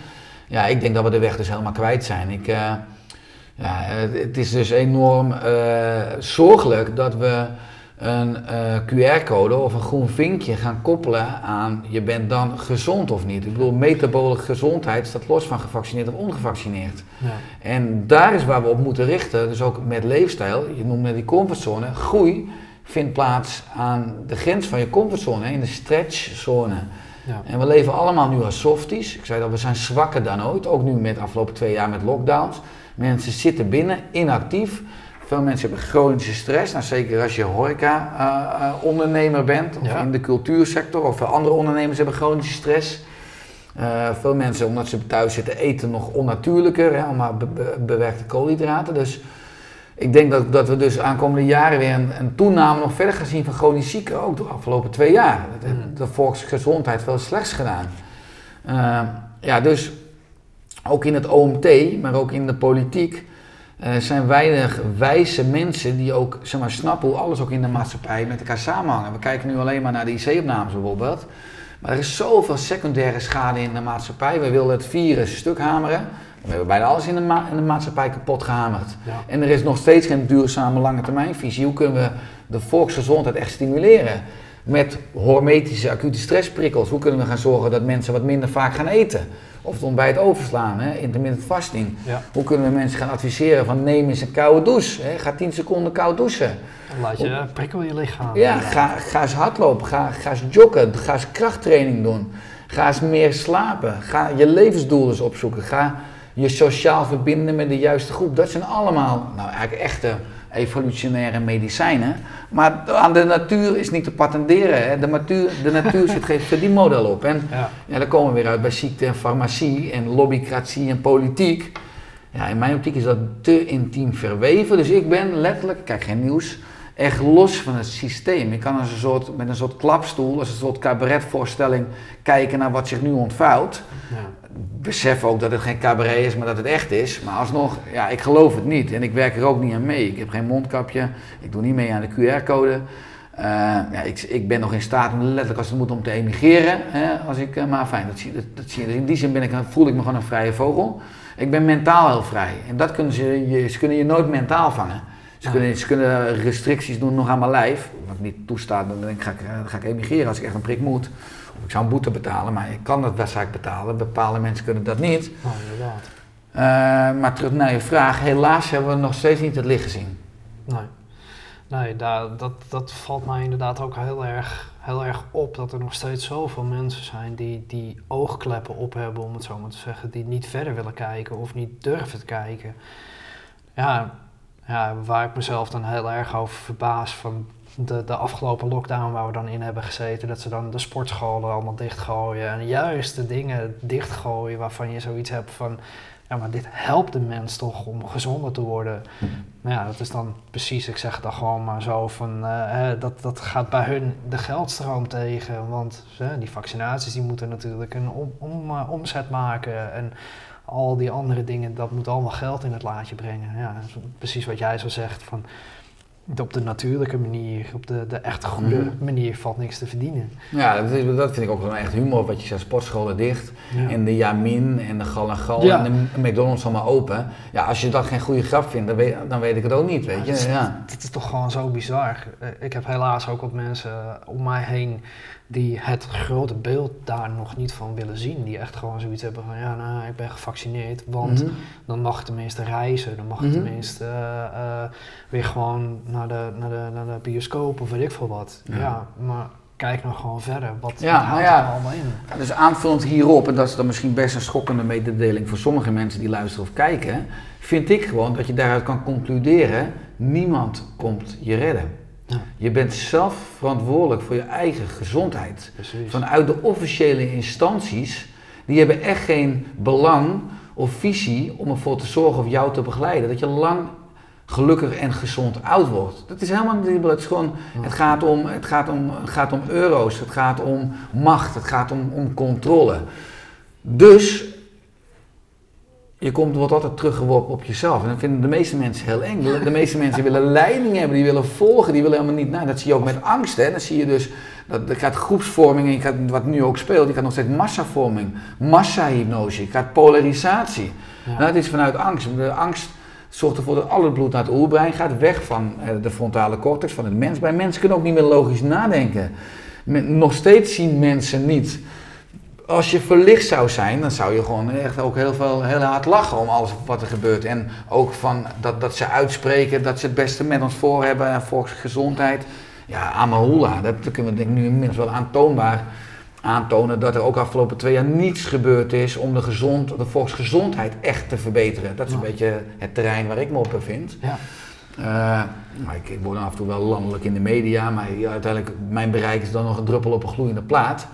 Ja, ik denk dat we de weg dus helemaal kwijt zijn. Ik, ja, het, is dus enorm zorgelijk dat we een eh, QR-code of een groen vinkje gaan koppelen aan je bent dan gezond of niet. Ik bedoel, metabole gezondheid staat los van gevaccineerd of ongevaccineerd. Ja. En daar is waar we op moeten richten, dus ook met leefstijl. Je noemde die comfortzone. Groei vindt plaats aan de grens van je comfortzone, in de stretchzone. Ja. En we leven allemaal nu als softies. Ik zei dat we zijn zwakker dan ooit, ook nu met de afgelopen twee jaar met lockdowns. Mensen zitten binnen, inactief. Veel mensen hebben chronische stress. Nou, zeker als je horeca-ondernemer bent, of Ja. in de cultuursector, of andere ondernemers hebben chronische stress. Eh, veel mensen, omdat ze thuis zitten, eten nog onnatuurlijker, hè, allemaal be- be- bewerkte koolhydraten. Dus ik denk dat, dat we dus aankomende jaren weer een, een toename nog verder gaan zien van chronisch zieken, ook de afgelopen twee jaar. Dat heeft Mm. de volksgezondheid veel slechts gedaan. Eh, ja, dus ook in het OMT, maar ook in de politiek, eh, zijn weinig wijze mensen die ook zeg maar, snappen hoe alles ook in de maatschappij met elkaar samenhangt. We kijken nu alleen maar naar de IC-opnames bijvoorbeeld. Maar er is zoveel secundaire schade in de maatschappij. We willen het virus stuk hameren. We hebben bijna alles in de, ma- in de maatschappij kapot gehamerd. Ja. En er is nog steeds geen duurzame lange termijnvisie. Hoe kunnen we de volksgezondheid echt stimuleren? Met hormetische acute stressprikkels. Hoe kunnen we gaan zorgen dat mensen wat minder vaak gaan eten? Of het ontbijt overslaan, hè? intermittent fasting. Ja. Hoe kunnen we mensen gaan adviseren van neem eens een koude douche. Hè? Ga 10 seconden koud douchen. Dan laat je prikkel je lichaam. Ja, ga, ga eens hardlopen, ga, ga eens joggen, ga eens krachttraining doen. Ga eens meer slapen. Ga je levensdoel eens opzoeken. Ga je sociaal verbinden met de juiste groep. Dat zijn allemaal nou, eigenlijk echte evolutionaire medicijnen. Maar aan de natuur is niet te patenteren. Hè. De, natuur, de natuur zit geen verdienmodel op. En Ja. ja, dan komen we weer uit bij ziekte en farmacie en lobbycratie en politiek. Ja, in mijn optiek is dat te intiem verweven. Dus ik ben letterlijk, ik kijk geen nieuws, echt los van het systeem. Ik kan als een soort, met een soort klapstoel, als een soort cabaretvoorstelling kijken naar wat zich nu ontvouwt. Ja. Besef ook dat het geen cabaret is, maar dat het echt is. Maar alsnog, ja, ik geloof het niet. En ik werk er ook niet aan mee. Ik heb geen mondkapje. Ik doe niet mee aan de QR-code. Eh, ja, ik, ik ben nog in staat om letterlijk als het moet om te emigreren. Hè, als ik, eh, maar fijn, dat zie, dat, dat zie je. Dus in die zin ben ik, voel ik me gewoon een vrije vogel. Ik ben mentaal heel vrij. En dat kunnen ze, je, ze kunnen je nooit mentaal vangen. Ze kunnen, ze kunnen restricties doen nog aan mijn lijf. Wat ik niet toestaat, dan denk ik, ga ik, eh, ga ik emigreren als ik echt een prik moet. Of ik zou een boete betalen, maar ik kan dat waarschijnlijk betalen. Bepaalde mensen kunnen dat niet. Oh, inderdaad. Eh, maar terug naar je vraag. Helaas hebben we nog steeds niet het licht gezien. Nee. Nee, daar, dat, dat valt mij inderdaad ook heel erg, heel erg op. Dat er nog steeds zoveel mensen zijn die, die oogkleppen op hebben, om het zo maar te zeggen. Die niet verder willen kijken of niet durven te kijken. Ja, ja waar ik mezelf dan heel erg over verbaas van de, de afgelopen lockdown waar we dan in hebben gezeten. Dat ze dan de sportscholen allemaal dichtgooien. En juist de dingen dichtgooien waarvan je zoiets hebt van... Ja, maar dit helpt de mens toch om gezonder te worden. Nou ja, dat is dan precies, ik zeg dan gewoon maar zo van, eh, dat, dat gaat bij hun de geldstroom tegen. Want die vaccinaties die moeten natuurlijk een om, om, eh, omzet maken en al die andere dingen, dat moet allemaal geld in het laadje brengen. Ja, dat precies wat jij zo zegt van, op de natuurlijke manier, op de, de echt goede Mhm. manier valt niks te verdienen. Ja, dat, is, dat vind ik ook wel echt humor. Wat je zegt, sportscholen dicht. Ja. En de Jamin en de Gal en Gal Ja. en de McDonald's allemaal open. Ja, als je dat geen goede grap vindt, dan weet, dan weet ik het ook niet, weet Ja, je. dat is- Ja. Het is toch gewoon zo bizar. Eh, Ik heb helaas ook wat mensen om mij heen die het grote beeld daar nog niet van willen zien. Die echt gewoon zoiets hebben van, ja, nou, ik ben gevaccineerd, want Mhm. dan mag ik tenminste reizen. Dan mag ik Mhm. tenminste eh, eh, weer gewoon naar de, naar, de, naar de bioscoop of weet ik veel wat. Ja. Ja, maar kijk nou gewoon verder. Wat, Ja, nou houdt ja. er allemaal in? Ja, Dus aanvullend hierop, en dat is dan misschien best een schokkende mededeling voor sommige mensen die luisteren of kijken, vind ik gewoon dat je daaruit kan concluderen, niemand komt je redden. Ja. Je bent zelf verantwoordelijk voor je eigen gezondheid. Precies. Vanuit de officiële instanties, die hebben echt geen belang of visie om ervoor te zorgen of jou te begeleiden. Dat je lang gelukkig en gezond oud wordt. Dat is helemaal niet, het is gewoon, het gaat om, het gaat om, het gaat om euro's, het gaat om macht, het gaat om, om controle. Dus je komt, wordt altijd teruggeworpen op jezelf. En dat vinden de meeste mensen heel eng. De meeste mensen willen leiding hebben, die willen volgen, die willen helemaal niet. Nou, dat zie je ook met angst. Hè. Dan zie je dus, dat, er gaat groepsvorming, je gaat, wat nu ook speelt, je gaat nog steeds massavorming, massahypnose, je gaat polarisatie. Ja. Nou, dat is vanuit angst. De angst zorgt ervoor dat al het bloed naar het oerbrein gaat, weg van eh, de frontale cortex, van het mens. Bij mensen kunnen ook niet meer logisch nadenken. Nog steeds zien mensen niet als je verlicht zou zijn, dan zou je gewoon echt ook heel, veel, heel hard lachen om alles wat er gebeurt. En ook van dat, dat ze uitspreken dat ze het beste met ons voor hebben en volksgezondheid. Ja, Amahula, dat kunnen we denk ik nu inmiddels wel aantoonbaar aantonen dat er ook afgelopen twee jaar niets gebeurd is om de, gezond, de volksgezondheid echt te verbeteren. Dat is een beetje het terrein waar ik me op bevind. Ja. Uh, ik, ik word af en toe wel landelijk in de media, maar uiteindelijk mijn bereik is dan nog een druppel op een gloeiende plaat.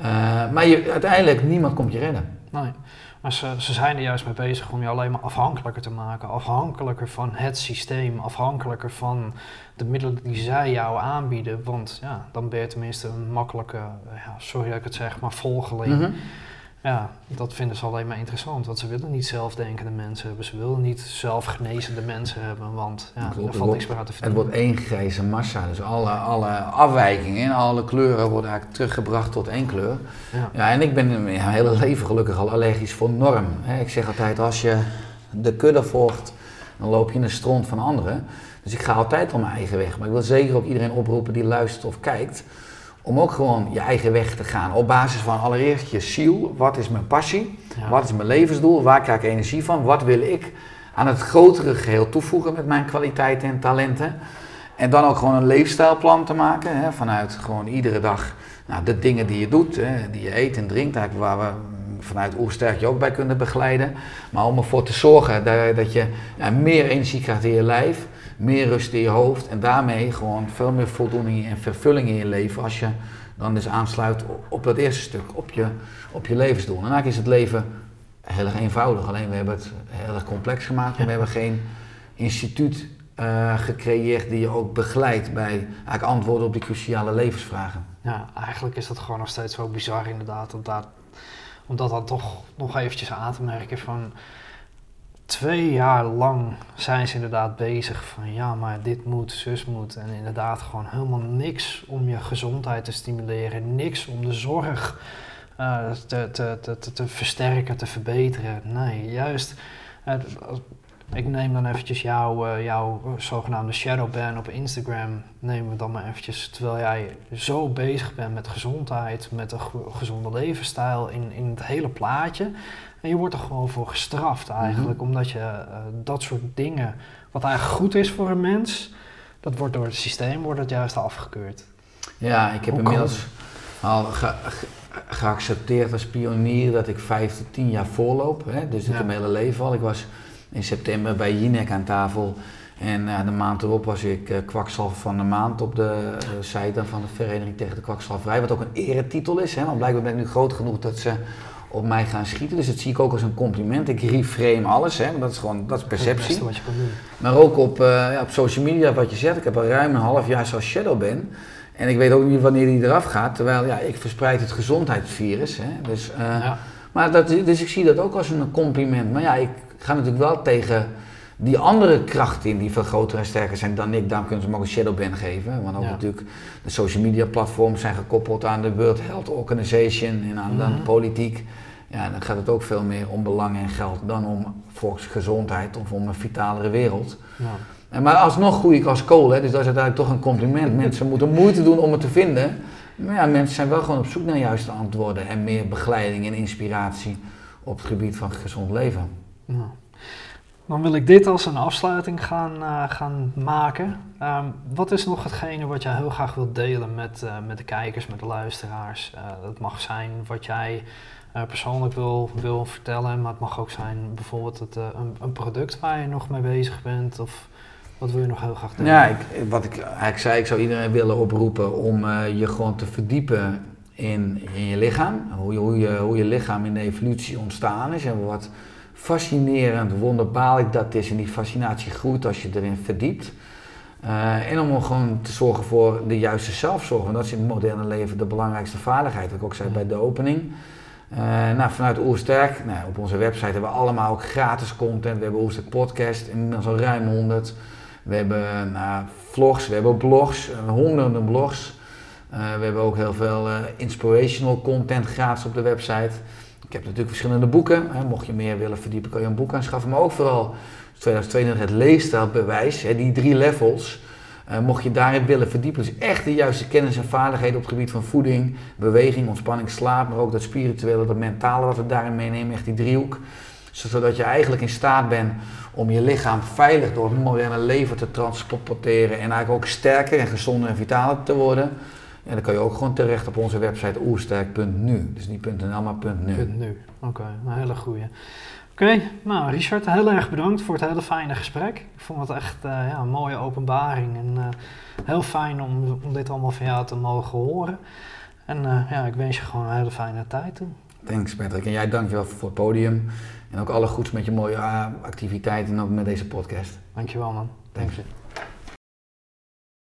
Uh, maar je, uiteindelijk, niemand komt je redden. Nee, maar ze, ze zijn er juist mee bezig om je alleen maar afhankelijker te maken. Afhankelijker van het systeem, afhankelijker van de middelen die zij jou aanbieden. Want ja, dan ben je tenminste een makkelijke, ja, sorry dat ik het zeg, maar volgeling. Mm ja, dat vinden ze alleen maar interessant. Want ze willen niet zelfdenkende mensen hebben. Ze willen niet zelfgenezende mensen hebben. Want ja, er valt niks meer aan te vinden. Het wordt één grijze massa. Dus alle, alle afwijkingen en alle kleuren worden eigenlijk teruggebracht tot één kleur. Ja, ja en ik ben mijn hele leven gelukkig al allergisch voor norm. Ik zeg altijd, als je de kudde volgt, dan loop je in de stront van anderen. Dus ik ga altijd op mijn eigen weg. Maar ik wil zeker ook iedereen oproepen die luistert of kijkt om ook gewoon je eigen weg te gaan. Op basis van allereerst je ziel. Wat is mijn passie? Wat is mijn levensdoel? Waar krijg ik energie van? Wat wil ik aan het grotere geheel toevoegen met mijn kwaliteiten en talenten? En dan ook gewoon een leefstijlplan te maken. Hè, vanuit gewoon iedere dag nou, de dingen die je doet, hè, die je eet en drinkt. Eigenlijk waar we vanuit Oersterk je ook bij kunnen begeleiden. Maar om ervoor te zorgen dat, dat je meer energie krijgt in je lijf meer rust in je hoofd en daarmee gewoon veel meer voldoening en vervulling in je leven als je dan dus aansluit op dat eerste stuk, op je, op je levensdoel. En eigenlijk is het leven heel erg eenvoudig, alleen we hebben het heel erg complex gemaakt en we hebben geen instituut uh, gecreëerd die je ook begeleidt bij eigenlijk antwoorden op die cruciale levensvragen. Ja, eigenlijk is dat gewoon nog steeds zo bizar inderdaad, om dat, om dat dan toch nog eventjes aan te merken van twee jaar lang zijn ze inderdaad bezig van ja, maar dit moet, zus moet. En inderdaad gewoon helemaal niks om je gezondheid te stimuleren, niks om de zorg uh, te, te, te, te, versterken, te verbeteren. Nee, juist. Ik neem dan eventjes jouw, uh, jouw zogenaamde shadowban op Instagram. Nemen we dan maar eventjes, terwijl jij zo bezig bent met gezondheid, met een gezonde levensstijl in, in het hele plaatje. En je wordt er gewoon voor gestraft eigenlijk, mhm. omdat je uh, dat soort dingen, wat eigenlijk goed is voor een mens, dat wordt door het systeem wordt het juist afgekeurd. Ja, ik heb inmiddels al ge geaccepteerd als pionier dat ik vijf tot tien jaar voorloop. Hè? Dus ja. mijn hele leven al. Ik was in september bij Jinek aan tafel. En uh, de maand erop was ik uh, kwakzalver van de maand op de uh, zijde van de Vereniging tegen de Kwakzalverij. Wat ook een eretitel is. Hè? Want blijkbaar ben ik nu groot genoeg dat ze op mij gaan schieten. Dus dat zie ik ook als een compliment. Ik reframe alles, hè, dat is gewoon dat is perceptie. Dat wat je kan doen. Maar ook op, uh, ja, op social media, wat je zegt. Ik heb al ruim een half jaar zoals Shadow ben. En ik weet ook niet wanneer die eraf gaat. Terwijl ja, ik verspreid het gezondheidsvirus. Hè, dus, uh, ja. maar dat, dus ik zie dat ook als een compliment. Maar ja, ik ga natuurlijk wel tegen die andere krachten in die veel groter en sterker zijn dan ik, daarom kunnen ze me ook een shadowban geven. Want ook natuurlijk de social media platforms zijn gekoppeld aan de World Health Organization en aan, de mhm. politiek. Ja, dan gaat het ook veel meer om belang en geld dan om volksgezondheid of om een vitalere wereld. Ja. En, maar alsnog groei ik als kool, hè, dus dat is uiteindelijk toch een compliment. Mensen moeten moeite doen om het te vinden. Maar ja, mensen zijn wel gewoon op zoek naar juiste antwoorden en meer begeleiding en inspiratie op het gebied van gezond leven. Ja. Dan wil ik dit als een afsluiting gaan, uh, gaan maken. Um, wat is nog hetgene wat jij heel graag wilt delen met, uh, met de kijkers, met de luisteraars? Uh, dat mag zijn wat jij persoonlijk wil, wil vertellen, maar het mag ook zijn bijvoorbeeld het, een, een, product waar je nog mee bezig bent. Of wat wil je nog heel graag delen? Ja, ik, wat ik eigenlijk zei, ik zou iedereen willen oproepen om je gewoon te verdiepen in, in je lichaam. Hoe je, hoe, je, hoe je lichaam in de evolutie ontstaan is en wat fascinerend, wonderbaarlijk dat is. En die fascinatie groeit als je erin verdiept. Uh, en om gewoon te zorgen voor de juiste zelfzorg. Want dat is in het moderne leven de belangrijkste vaardigheid. Wat ik ook zei bij de opening. Uh, nou, vanuit Oersterk, nou, op onze website hebben we allemaal ook gratis content. We hebben Oersterk podcast, inmiddels al ruim 100. We hebben nou, vlogs, we hebben blogs, honderden blogs. Uh, we hebben ook heel veel inspirational content gratis op de website. Ik heb natuurlijk verschillende boeken. Hè. Mocht je meer willen verdiepen, kan je een boek aanschaffen. Maar ook vooral 2022 het leestijlbewijs, hè, die drie levels. Uh, mocht je daarin willen verdiepen, dus echt de juiste kennis en vaardigheden op het gebied van voeding, beweging, ontspanning, slaap, maar ook dat spirituele, dat mentale wat we daarin meenemen, echt die driehoek. Zodat je eigenlijk in staat bent om je lichaam veilig door het moderne leven te transporteren en eigenlijk ook sterker en gezonder en vitaler te worden. En dan kan je ook gewoon terecht op onze website oersterk.nu. Dus niet .nl, maar .nu. .nu, oké. Een hele goede. Oké, nou Richard, heel erg bedankt voor het hele fijne gesprek. Ik vond het echt uh, ja, een mooie openbaring en uh, heel fijn om, om dit allemaal van jou te mogen horen. En uh, ja, ik wens je gewoon een hele fijne tijd toe. Thanks Patrick en jij dankjewel voor het podium en ook alle goeds met je mooie activiteiten en ook met deze podcast. Dankjewel man. Thanks. Thanks.